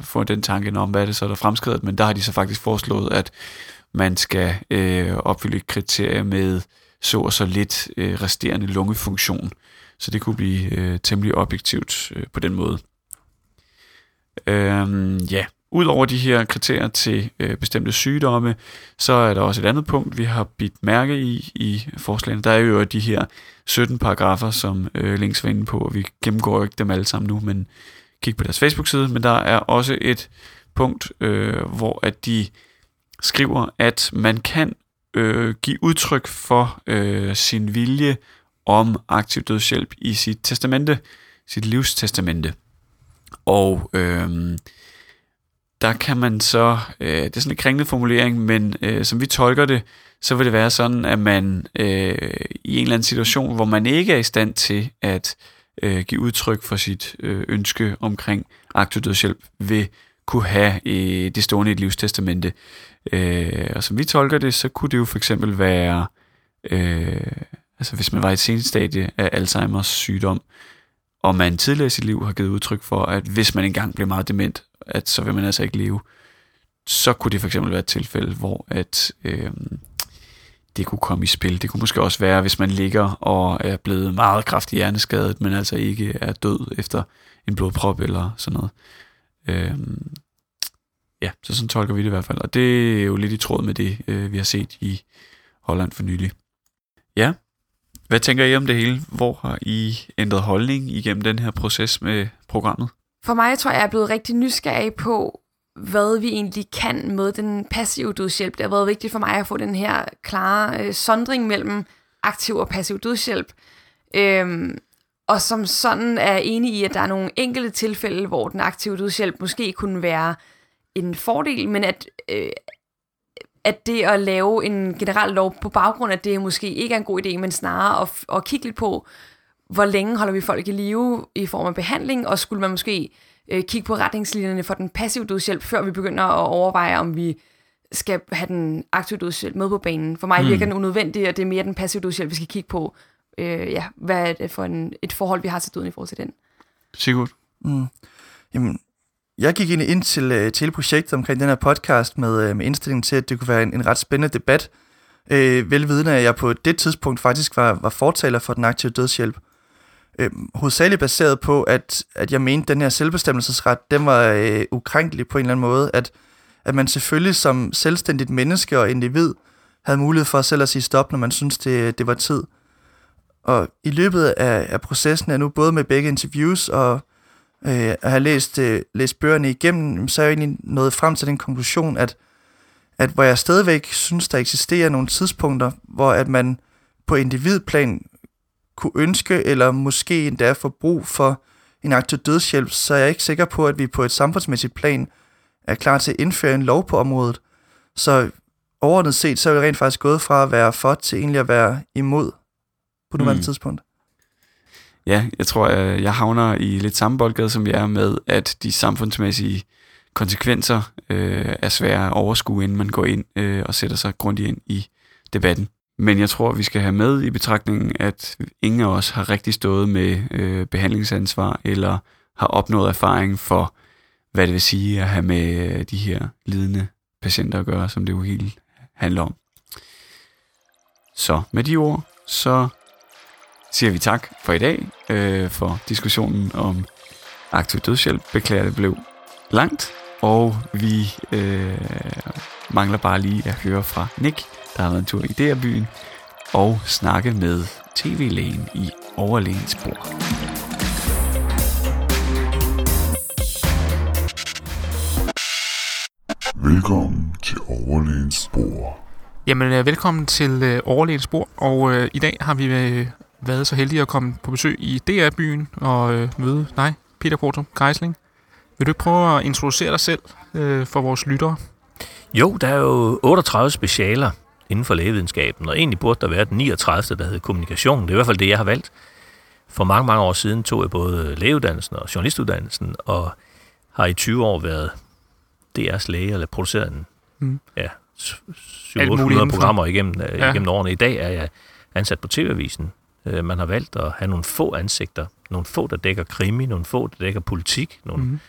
få den tanke om, hvad er det så, der er fremskredet, men der har de så faktisk foreslået, at man skal øh, opfylde et kriterie med så og så lidt øh, resterende lungefunktion. Så det kunne blive øh, temmelig objektivt øh, på den måde. Øhm, ja, Udover de her kriterier til øh, bestemte sygdomme, så er der også et andet punkt, vi har bidt mærke i i forslagene. Der er jo de her 17 paragrafer, som øh, links var inde på, og vi gennemgår ikke dem alle sammen nu, men kig på deres Facebook-side. Men der er også et punkt, øh, hvor at de skriver, at man kan øh, give udtryk for øh, sin vilje om aktiv dødshjælp i sit testamente, sit livstestamente. Og øh, der kan man så, øh, det er sådan en kringlet formulering, men øh, som vi tolker det, så vil det være sådan, at man øh, i en eller anden situation, hvor man ikke er i stand til at øh, give udtryk for sit øh, ønske omkring aktiv dødshjælp, vil kunne have øh, det stående i et livstestamente. Øh, og som vi tolker det, så kunne det jo for eksempel være, øh, altså hvis man var i et seneste stadie af Alzheimers sygdom, og man tidligere i sit liv har givet udtryk for, at hvis man engang bliver meget dement, at så vil man altså ikke leve, så kunne det for eksempel være et tilfælde, hvor at øh, det kunne komme i spil. Det kunne måske også være, hvis man ligger og er blevet meget kraftigt hjerneskadet, men altså ikke er død efter en blodprop eller sådan noget. Øh, ja, så sådan tolker vi det i hvert fald. Og det er jo lidt i tråd med det, øh, vi har set i Holland for nylig. Ja, hvad tænker I om det hele? Hvor har I ændret holdning igennem den her proces med programmet? For mig tror jeg, jeg er blevet rigtig nysgerrig på, hvad vi egentlig kan med den passive dødshjælp. Det har været vigtigt for mig at få den her klare øh, sondring mellem aktiv og passiv dødshjælp. Øhm, og som sådan er enig i, at der er nogle enkelte tilfælde, hvor den aktive dødshjælp måske kunne være en fordel, men at, øh, at det at lave en generel lov på baggrund af det måske ikke er en god idé, men snarere at, at kigge lidt på, hvor længe holder vi folk i live i form af behandling, og skulle man måske øh, kigge på retningslinjerne for den passive dødshjælp, før vi begynder at overveje, om vi skal have den aktive dødshjælp med på banen. For mig mm. virker den unødvendig, og det er mere den passive dødshjælp, vi skal kigge på. Øh, ja, hvad er det for en, et forhold, vi har til døden i forhold til den? Sigurd? Mm. Jamen, jeg gik ind, ind til, øh, til hele projektet omkring den her podcast med, øh, med indstillingen til, at det kunne være en, en ret spændende debat. Øh, velvidende, at jeg på det tidspunkt faktisk var, var fortaler for den aktive dødshjælp. Øh, hovedsageligt baseret på, at, at jeg mente, at den her selvbestemmelsesret, den var øh, ukrænkelig på en eller anden måde. At, at man selvfølgelig som selvstændigt menneske og individ havde mulighed for selv at sige stop, når man synes det, det var tid. Og i løbet af, af processen er nu både med begge interviews og øh, at have læst, øh, læst bøgerne igennem, så er jeg egentlig nået frem til den konklusion, at, at hvor jeg stadigvæk synes, der eksisterer nogle tidspunkter, hvor at man på individplan kunne ønske, eller måske endda få brug for en aktiv dødshjælp, så er jeg ikke sikker på, at vi på et samfundsmæssigt plan er klar til at indføre en lov på området. Så overordnet set, så er vi rent faktisk gået fra at være for til egentlig at være imod på nuværende mm. tidspunkt. Ja, jeg tror, jeg havner i lidt samme boldgade, som jeg er med, at de samfundsmæssige konsekvenser øh, er svære at overskue, inden man går ind øh, og sætter sig grundigt ind i debatten. Men jeg tror, vi skal have med i betragtningen, at ingen af os har rigtig stået med øh, behandlingsansvar eller har opnået erfaring for, hvad det vil sige at have med øh, de her lidende patienter at gøre, som det jo helt handler om. Så med de ord, så siger vi tak for i dag, øh, for diskussionen om aktiv dødshjælp. Beklager, det blev langt, og vi øh, mangler bare lige at høre fra Nick, der har været en tur i DR-byen, og snakke med tv-lægen i overlægens Velkommen til overlægens bord. Jamen, øh, velkommen til øh, overlægens bord, og øh, i dag har vi øh, været så heldige at komme på besøg i DR-byen og øh, møde dig, Peter Porto Geisling. Vil du ikke prøve at introducere dig selv øh, for vores lyttere? Jo, der er jo 38 specialer inden for lægevidenskaben, og egentlig burde der være den 39. der hedder kommunikation. Det er i hvert fald det, jeg har valgt. For mange, mange år siden tog jeg både lægeuddannelsen og journalistuddannelsen, og har i 20 år været DR's læge, eller produceret en, mm. ja, 700 programmer igennem, øh, ja. igennem årene. I dag er jeg ansat på TV-avisen. Øh, man har valgt at have nogle få ansigter. Nogle få, der dækker krimi, nogle få, der dækker politik, nogle mm.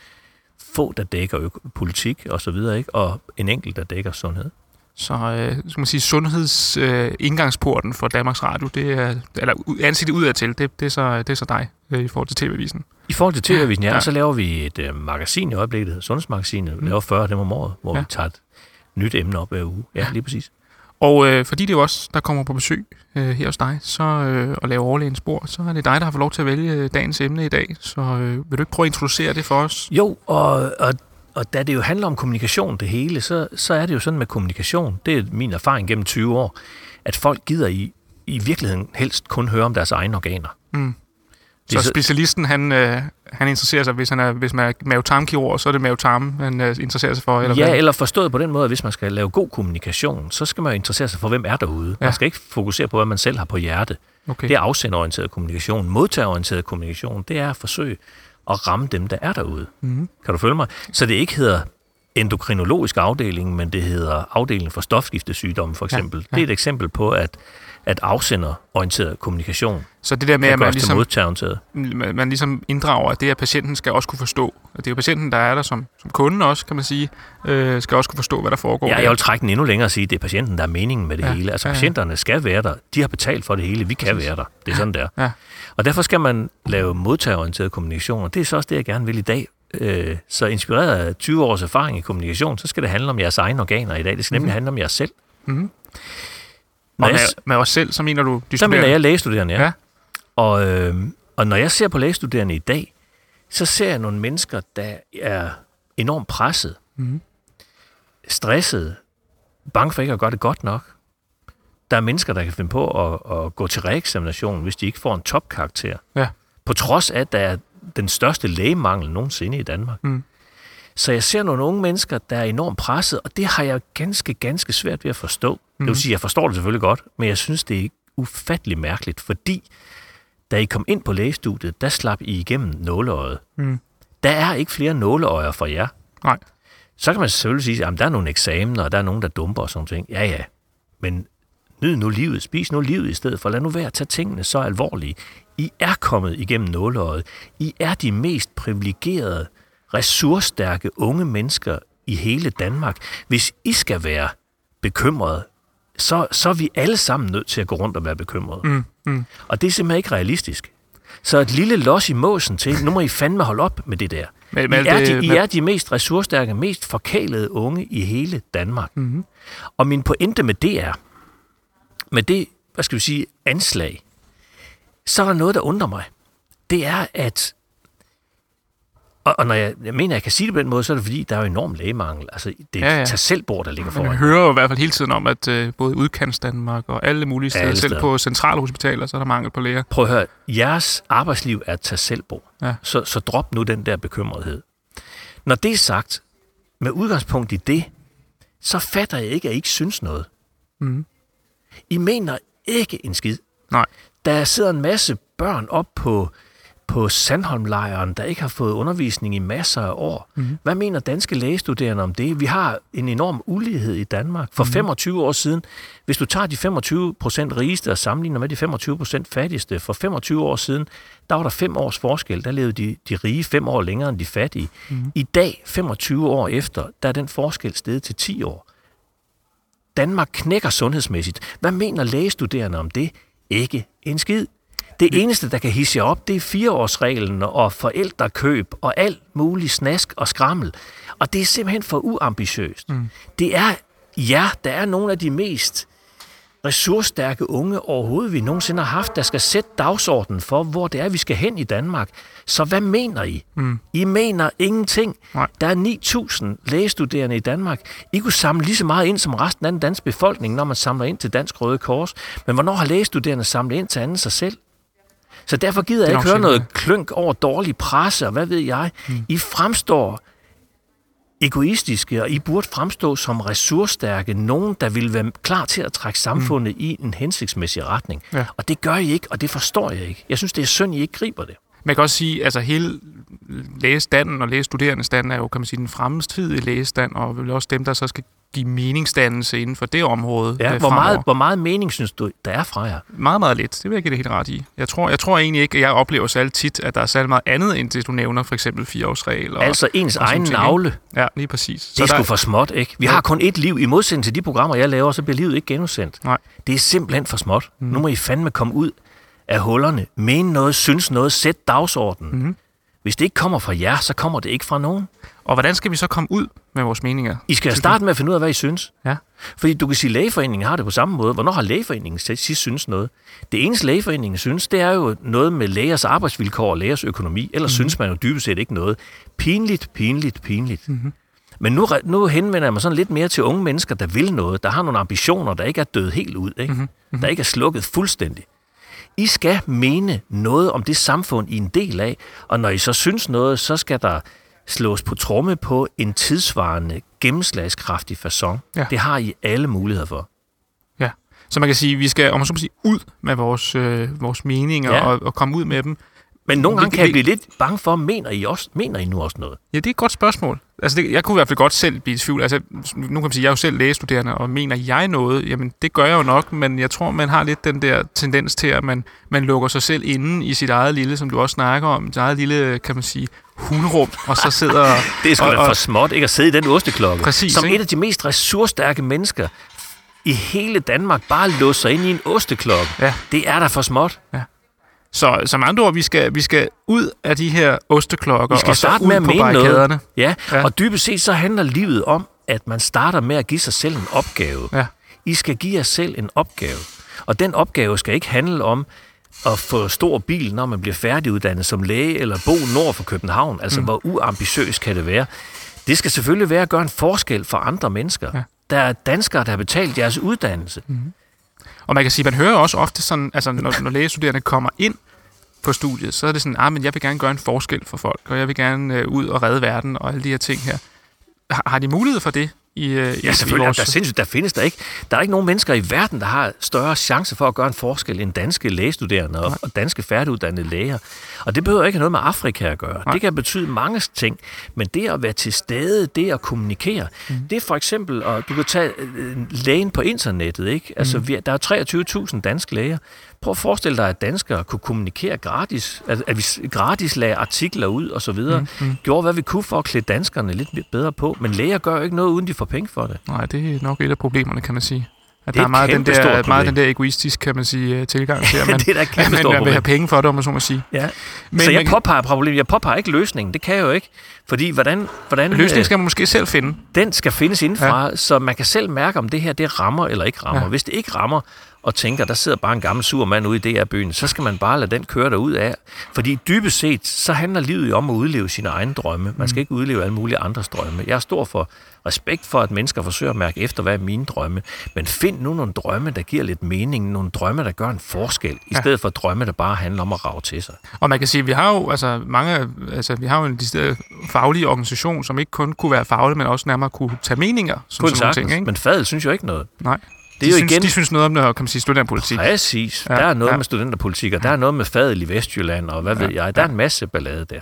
få, der dækker politik og så videre, ikke? og en enkelt, der dækker sundhed. Så øh, skal man sige, sundheds øh, for Danmarks Radio, det er, eller ansigtet udadtil, det, det, er så, det er så dig øh, i forhold til TV-avisen. I forhold til TV-avisen, ja, ja. så laver vi et øh, magasin i øjeblikket, der hedder Sundhedsmagasinet. Vi mm. laver 40 af dem om året, hvor ja. vi tager et nyt emne op hver uge. Ja, lige præcis. Og øh, fordi det er os, der kommer på besøg øh, her hos dig, så, øh, og laver overlægens spor, så er det dig, der har fået lov til at vælge øh, dagens emne i dag. Så øh, vil du ikke prøve at introducere det for os? Jo, og, og, og da det jo handler om kommunikation det hele, så, så er det jo sådan med kommunikation, det er min erfaring gennem 20 år, at folk gider i, i virkeligheden helst kun høre om deres egne organer. Mm. Så specialisten, han, øh, han interesserer sig, hvis, han er, hvis man er mavetarmkirurg, så er det mavetarm, han øh, interesserer sig for? Eller ja, hvad? eller forstået på den måde, at hvis man skal lave god kommunikation, så skal man jo interessere sig for, hvem er derude. Ja. Man skal ikke fokusere på, hvad man selv har på hjerte. Okay. Det er afsenderorienteret kommunikation. Modtagerorienteret kommunikation, det er at forsøge at ramme dem, der er derude. Mm. Kan du følge mig? Så det ikke hedder endokrinologisk afdeling, men det hedder afdeling for stofskiftesygdomme, for eksempel. Ja, ja. Det er et eksempel på, at at afsenderorienteret kommunikation Så det der med, at man ligesom, man, man ligesom inddrager, at det, at patienten skal også kunne forstå. At det er jo patienten, der er der som, som kunde også, kan man sige, øh, skal også kunne forstå, hvad der foregår. Ja, jeg vil trække den endnu længere og sige, at det er patienten, der er meningen med det ja, hele. Altså ja, ja. patienterne skal være der. De har betalt for det hele. Vi kan være der. Det er sådan, der. Ja. Og derfor skal man lave modtagerorienteret kommunikation, og det er så også det, jeg gerne vil i dag. Øh, så inspireret af 20 års erfaring i kommunikation, så skal det handle om jeres egne organer i dag. Det skal nemlig mm. handle om jer selv. Mm. Når og med, jeg, med os selv, så mener du de Så mener jeg lægestuderende, ja. ja. Og, øh, og når jeg ser på lægestuderende i dag, så ser jeg nogle mennesker, der er enormt presset. Mhm. Stresset, bange for ikke at gøre det godt nok. Der er mennesker, der kan finde på at, at gå til reeksamination, hvis de ikke får en topkarakter. Ja. På trods af, at der er den største lægemangel nogensinde i Danmark. Mm. Så jeg ser nogle unge mennesker, der er enormt presset, og det har jeg ganske, ganske svært ved at forstå. Mm. Det Mhm. vil sige, jeg forstår det selvfølgelig godt, men jeg synes, det er ufattelig mærkeligt, fordi da I kom ind på lægestudiet, der slap I igennem nåleøjet. Mm. Der er ikke flere nåleøjer for jer. Nej. Så kan man selvfølgelig sige, at der er nogle eksamener, og der er nogen, der dumper og sådan ting. Ja, ja. Men nyd nu livet. Spis nu livet i stedet for. Lad nu være at tage tingene så alvorlige. I er kommet igennem nåleøjet. I er de mest privilegerede, ressourcestærke unge mennesker i hele Danmark. Hvis I skal være bekymrede, så, så er vi alle sammen nødt til at gå rundt og være bekymrede. Mm. Mm. Og det er simpelthen ikke realistisk. Så et lille los i måsen til, nu må I fandme holde op med det der. Men- I, men er, det- de, I men- er de mest ressourcestærke, mest forkælede unge i hele Danmark. Mm-hmm. Og min pointe med det er, med det, hvad skal vi sige, anslag, så er der noget, der undrer mig. Det er, at og, og når jeg, jeg mener, jeg kan sige det på den måde, så er det fordi, der er jo enorm lægemangel. Altså, det er Ja, ja, tag selvbord, der ligger foran. vi hører jo i hvert fald hele tiden om, at øh, både udkants Danmark og alle mulige steder, Alle selv steder. på centrale hospitaler, så er der mangel på læger. Prøv at høre, jeres arbejdsliv er tag selvbord. Ja. Så, så drop nu den der bekymrethed. Når det er sagt, med udgangspunkt i det, så fatter jeg ikke, at I ikke synes noget. Mm. I mener ikke en skid. Nej. Der sidder en masse børn op på, på Sandholmlejren, der ikke har fået undervisning i masser af år. Mhm. Hvad mener danske lægestuderende om det? Vi har en enorm ulighed i Danmark. For Mhm. 25 år siden, hvis du tager de 25 procent rigeste og sammenligner med de 25 procent fattigste, for 25 år siden, der var der fem års forskel. Der levede de, de rige fem år længere end de fattige. Mhm. I dag, 25 år efter, der er den forskel steget til 10 år. Danmark knækker sundhedsmæssigt. Hvad mener lægestuderende om det? Ikke en skid. Det eneste, der kan hisse jer op, det er fireårsreglen og forældrekøb og alt muligt snask og skrammel. Og det er simpelthen for uambitiøst. Mm. Det er, ja, der er nogle af de mest ressourcestærke unge overhovedet, vi nogensinde har haft, der skal sætte dagsordenen for, hvor det er, vi skal hen i Danmark. Så hvad mener I? Mm. I mener ingenting. Nej. Der er 9.000 lægestuderende i Danmark. I kunne samle lige så meget ind som resten af den danske befolkning, når man samler ind til Dansk Røde Kors. Men hvornår har lægestuderende samlet ind til anden sig selv? Så derfor gider er jeg ikke høre noget klønk over dårlig presse, og hvad ved jeg. Mm. I fremstår egoistiske, og I burde fremstå som ressourcestærke, nogen, der vil være klar til at trække samfundet mm. i en hensigtsmæssig retning. Ja. Og det gør I ikke, og det forstår jeg ikke. Jeg synes, det er synd, I ikke griber det. Man kan også sige, altså hele lægestanden og lægestuderendestanden er jo, kan man sige, den fremmestidige lægestand, og vel også dem, der så skal give meningsdannelse inden for det område. Ja, øh, hvor, fremover. meget, hvor meget mening synes du, der er fra jer? Meget, meget lidt. Det vil jeg give det helt ret i. Jeg tror, jeg tror egentlig ikke, at jeg oplever særlig tit, at der er særlig meget andet, end det, du nævner, for eksempel fireårsregel. Og, Altså ens og egen navle. Ja, lige præcis. Det er der- sgu for småt, ikke? Vi Ja. har kun et liv. I modsætning til de programmer, jeg laver, så bliver livet ikke genudsendt. Nej. Det er simpelthen for småt. Mm. Nu må I fandme komme ud af hullerne. Mene noget, synes noget, sæt dagsordenen. Mhm. Hvis det ikke kommer fra jer, så kommer det ikke fra nogen. Og hvordan skal vi så komme ud med vores meninger? I skal starte med at finde ud af, hvad I synes. Ja. Fordi du kan sige, at lægeforeningen har det på samme måde. Hvornår har lægeforeningen sidst synes noget? Det eneste lægeforeningen synes, det er jo noget med lægers arbejdsvilkår og lægers økonomi. Ellers mm. synes man jo dybest set ikke noget. Pinligt, pinligt, pinligt. Mhm. Men nu, nu henvender jeg mig sådan lidt mere til unge mennesker, der vil noget, der har nogle ambitioner, der ikke er døde helt ud, ikke? Mhm. Mm-hmm. der ikke er slukket fuldstændig. I skal mene noget om det samfund, I er en del af, og når I så synes noget, så skal der slås på tromme på en tidsvarende, gennemslagskraftig façon. Ja. Det har I alle muligheder for. Ja, så man kan sige, at vi skal, om man så sige, ud med vores, øh, vores meninger ja. og, og komme ud med dem. Men nogle gange kan jeg blive lidt bange for, mener I, også, mener I nu også noget? Ja, det er et godt spørgsmål. Altså, det, jeg kunne i hvert fald godt selv blive i tvivl. Altså, nu kan man sige, jeg er jo selv lægestuderende, og mener jeg noget? Jamen, det gør jeg jo nok, men jeg tror, man har lidt den der tendens til, at man, man lukker sig selv inde i sit eget lille, som du også snakker om, sit eget lille, kan man sige, hunderum, og så sidder... Det er sgu og, da for småt, ikke at sidde i den osteklokke. Præcis, Som ikke? et af de mest ressourcestærke mennesker i hele Danmark, bare låse sig ind i en osteklokke. Ja. Det er da for småt. Så som andre ord, vi skal, vi skal ud af de her osteklokker, Vi skal og så starte ud med at mene noget. Ja. Ja. og dybest set så handler livet om, at man starter med at give sig selv en opgave. Ja. I skal give jer selv en opgave. Og den opgave skal ikke handle om at få stor bil, når man bliver færdiguddannet som læge, eller bo nord for København. Altså, mm. hvor uambitiøs kan det være? Det skal selvfølgelig være at gøre en forskel for andre mennesker. Ja. Der er danskere, der har betalt deres uddannelse. Mm. Og man kan sige, man hører også ofte sådan, altså når, når lægestuderende kommer ind på studiet, så er det sådan, ah, men jeg vil gerne gøre en forskel for folk, og jeg vil gerne øh, ud og redde verden og alle de her ting her. Har, har de mulighed for det i, øh, Ja, i selvfølgelig. vores- Der, sindssygt, der findes der ikke. Der er ikke nogen mennesker i verden, der har større chance for at gøre en forskel end danske lægestuderende og, og danske færdiguddannede læger. Og det behøver ikke have noget med Afrika at gøre. Nej. Det kan betyde mange ting. Men det at være til stede, det at kommunikere, mm. det er for eksempel, og du kan tage øh, lægen på internettet, ikke? Altså, vi, der er 23.000 danske læger. Prøv at forestille dig, at danskere kunne kommunikere gratis, at, at vi gratis lagde artikler ud og så videre. Mm. Mm. Gjorde, hvad vi kunne for at klæde danskerne lidt bedre på. Men læger gør jo ikke noget, uden de får penge for det. Nej, det er nok et af problemerne, kan man sige. At Det er der er meget et den, der, meget den der egoistisk, kan man sige, øh, tilgang til, at man, Det er at man, man vil have penge for det, om man så må sige. Ja. Men Men, så jeg kan- påpeger problemet. Jeg påpeger ikke løsningen. Det kan jeg jo ikke. Fordi hvordan... hvordan Løsningen øh, skal man måske selv finde. Den skal findes indenfra, ja. så man kan selv mærke, om det her det rammer eller ikke rammer. Ja. Hvis det ikke rammer, og tænker, der sidder bare en gammel sur mand ude i DR-byen, så skal man bare lade den køre derud af. Fordi dybest set, så handler livet jo om at udleve sine egne drømme. Man skal ikke udleve alle mulige andres drømme. Jeg er stor for respekt for, at mennesker forsøger at mærke efter, hvad er mine drømme. Men find nu nogle drømme, der giver lidt mening. Nogle drømme, der gør en forskel. I Ja. stedet for drømme, der bare handler om at rave til sig. Og man kan sige, at vi har jo altså mange, altså vi har jo en faglig organisation, som ikke kun kunne være faglig, men også nærmere kunne tage meninger som Kun sådan sagtens, ting, ikke? men fadet synes jo ikke noget. Nej. Det de er jo synes, igen- De synes noget om, noget, kan man sige, studenterpolitik. Præcis. Ja, Ja, der er noget ja. ja. med studenterpolitik, og der er noget med fadel i Vestjylland, og hvad Ja, ja, ved jeg. Der er en masse ballade der.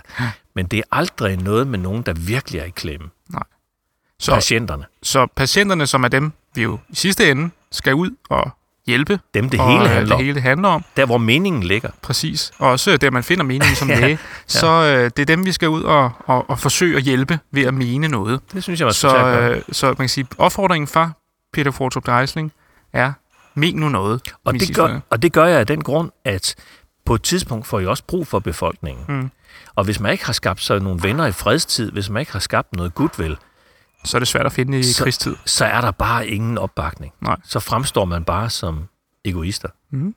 Men det er aldrig noget med nogen, der virkelig er i klemme. Nej. Så, Patienterne. Så patienterne, som er dem, vi jo i sidste ende skal ud og hjælpe. Dem, det hele øh, handler det om. hele handler om. Der, hvor meningen ligger. Præcis. Og også der, man finder meningen som Ja, læge. ja. Så øh, det er dem, vi skal ud og, og, og forsøge at hjælpe ved at mene noget. Det synes jeg, man så, øh, så man kan sige, opfordringen fra Peter Fortrup Dreisling er, men nu noget. Og det, gør, og det gør jeg af den grund, at på et tidspunkt får I også brug for befolkningen. Mm. Og hvis man ikke har skabt sig nogle venner i fredstid, hvis man ikke har skabt noget goodwill, så er det svært at finde i så, krigstid. Så er der bare ingen opbakning. Nej. Så fremstår man bare som egoister. Mm.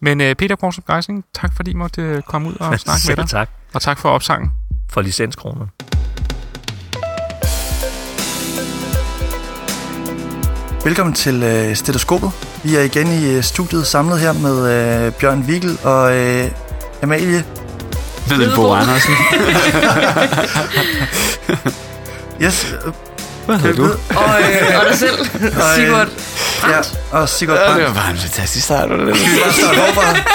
Men øh, Peter Fortrup Dreisling, tak fordi I måtte øh, komme ud og snakke med dig. tak. Og tak for opsangen. For licenskroner. Velkommen til øh, Stetoskopet. Vi er igen i øh, studiet samlet her med øh, Bjørn Vigel og øh, Amalie. Middelbo Andersen. yes. øh, Hvad hedder du? Og, øh, og dig selv, Sigurd Ja, og Sigurd Ja, Brandt. det var bare en fantastisk start. Var det Skal vi bare starte?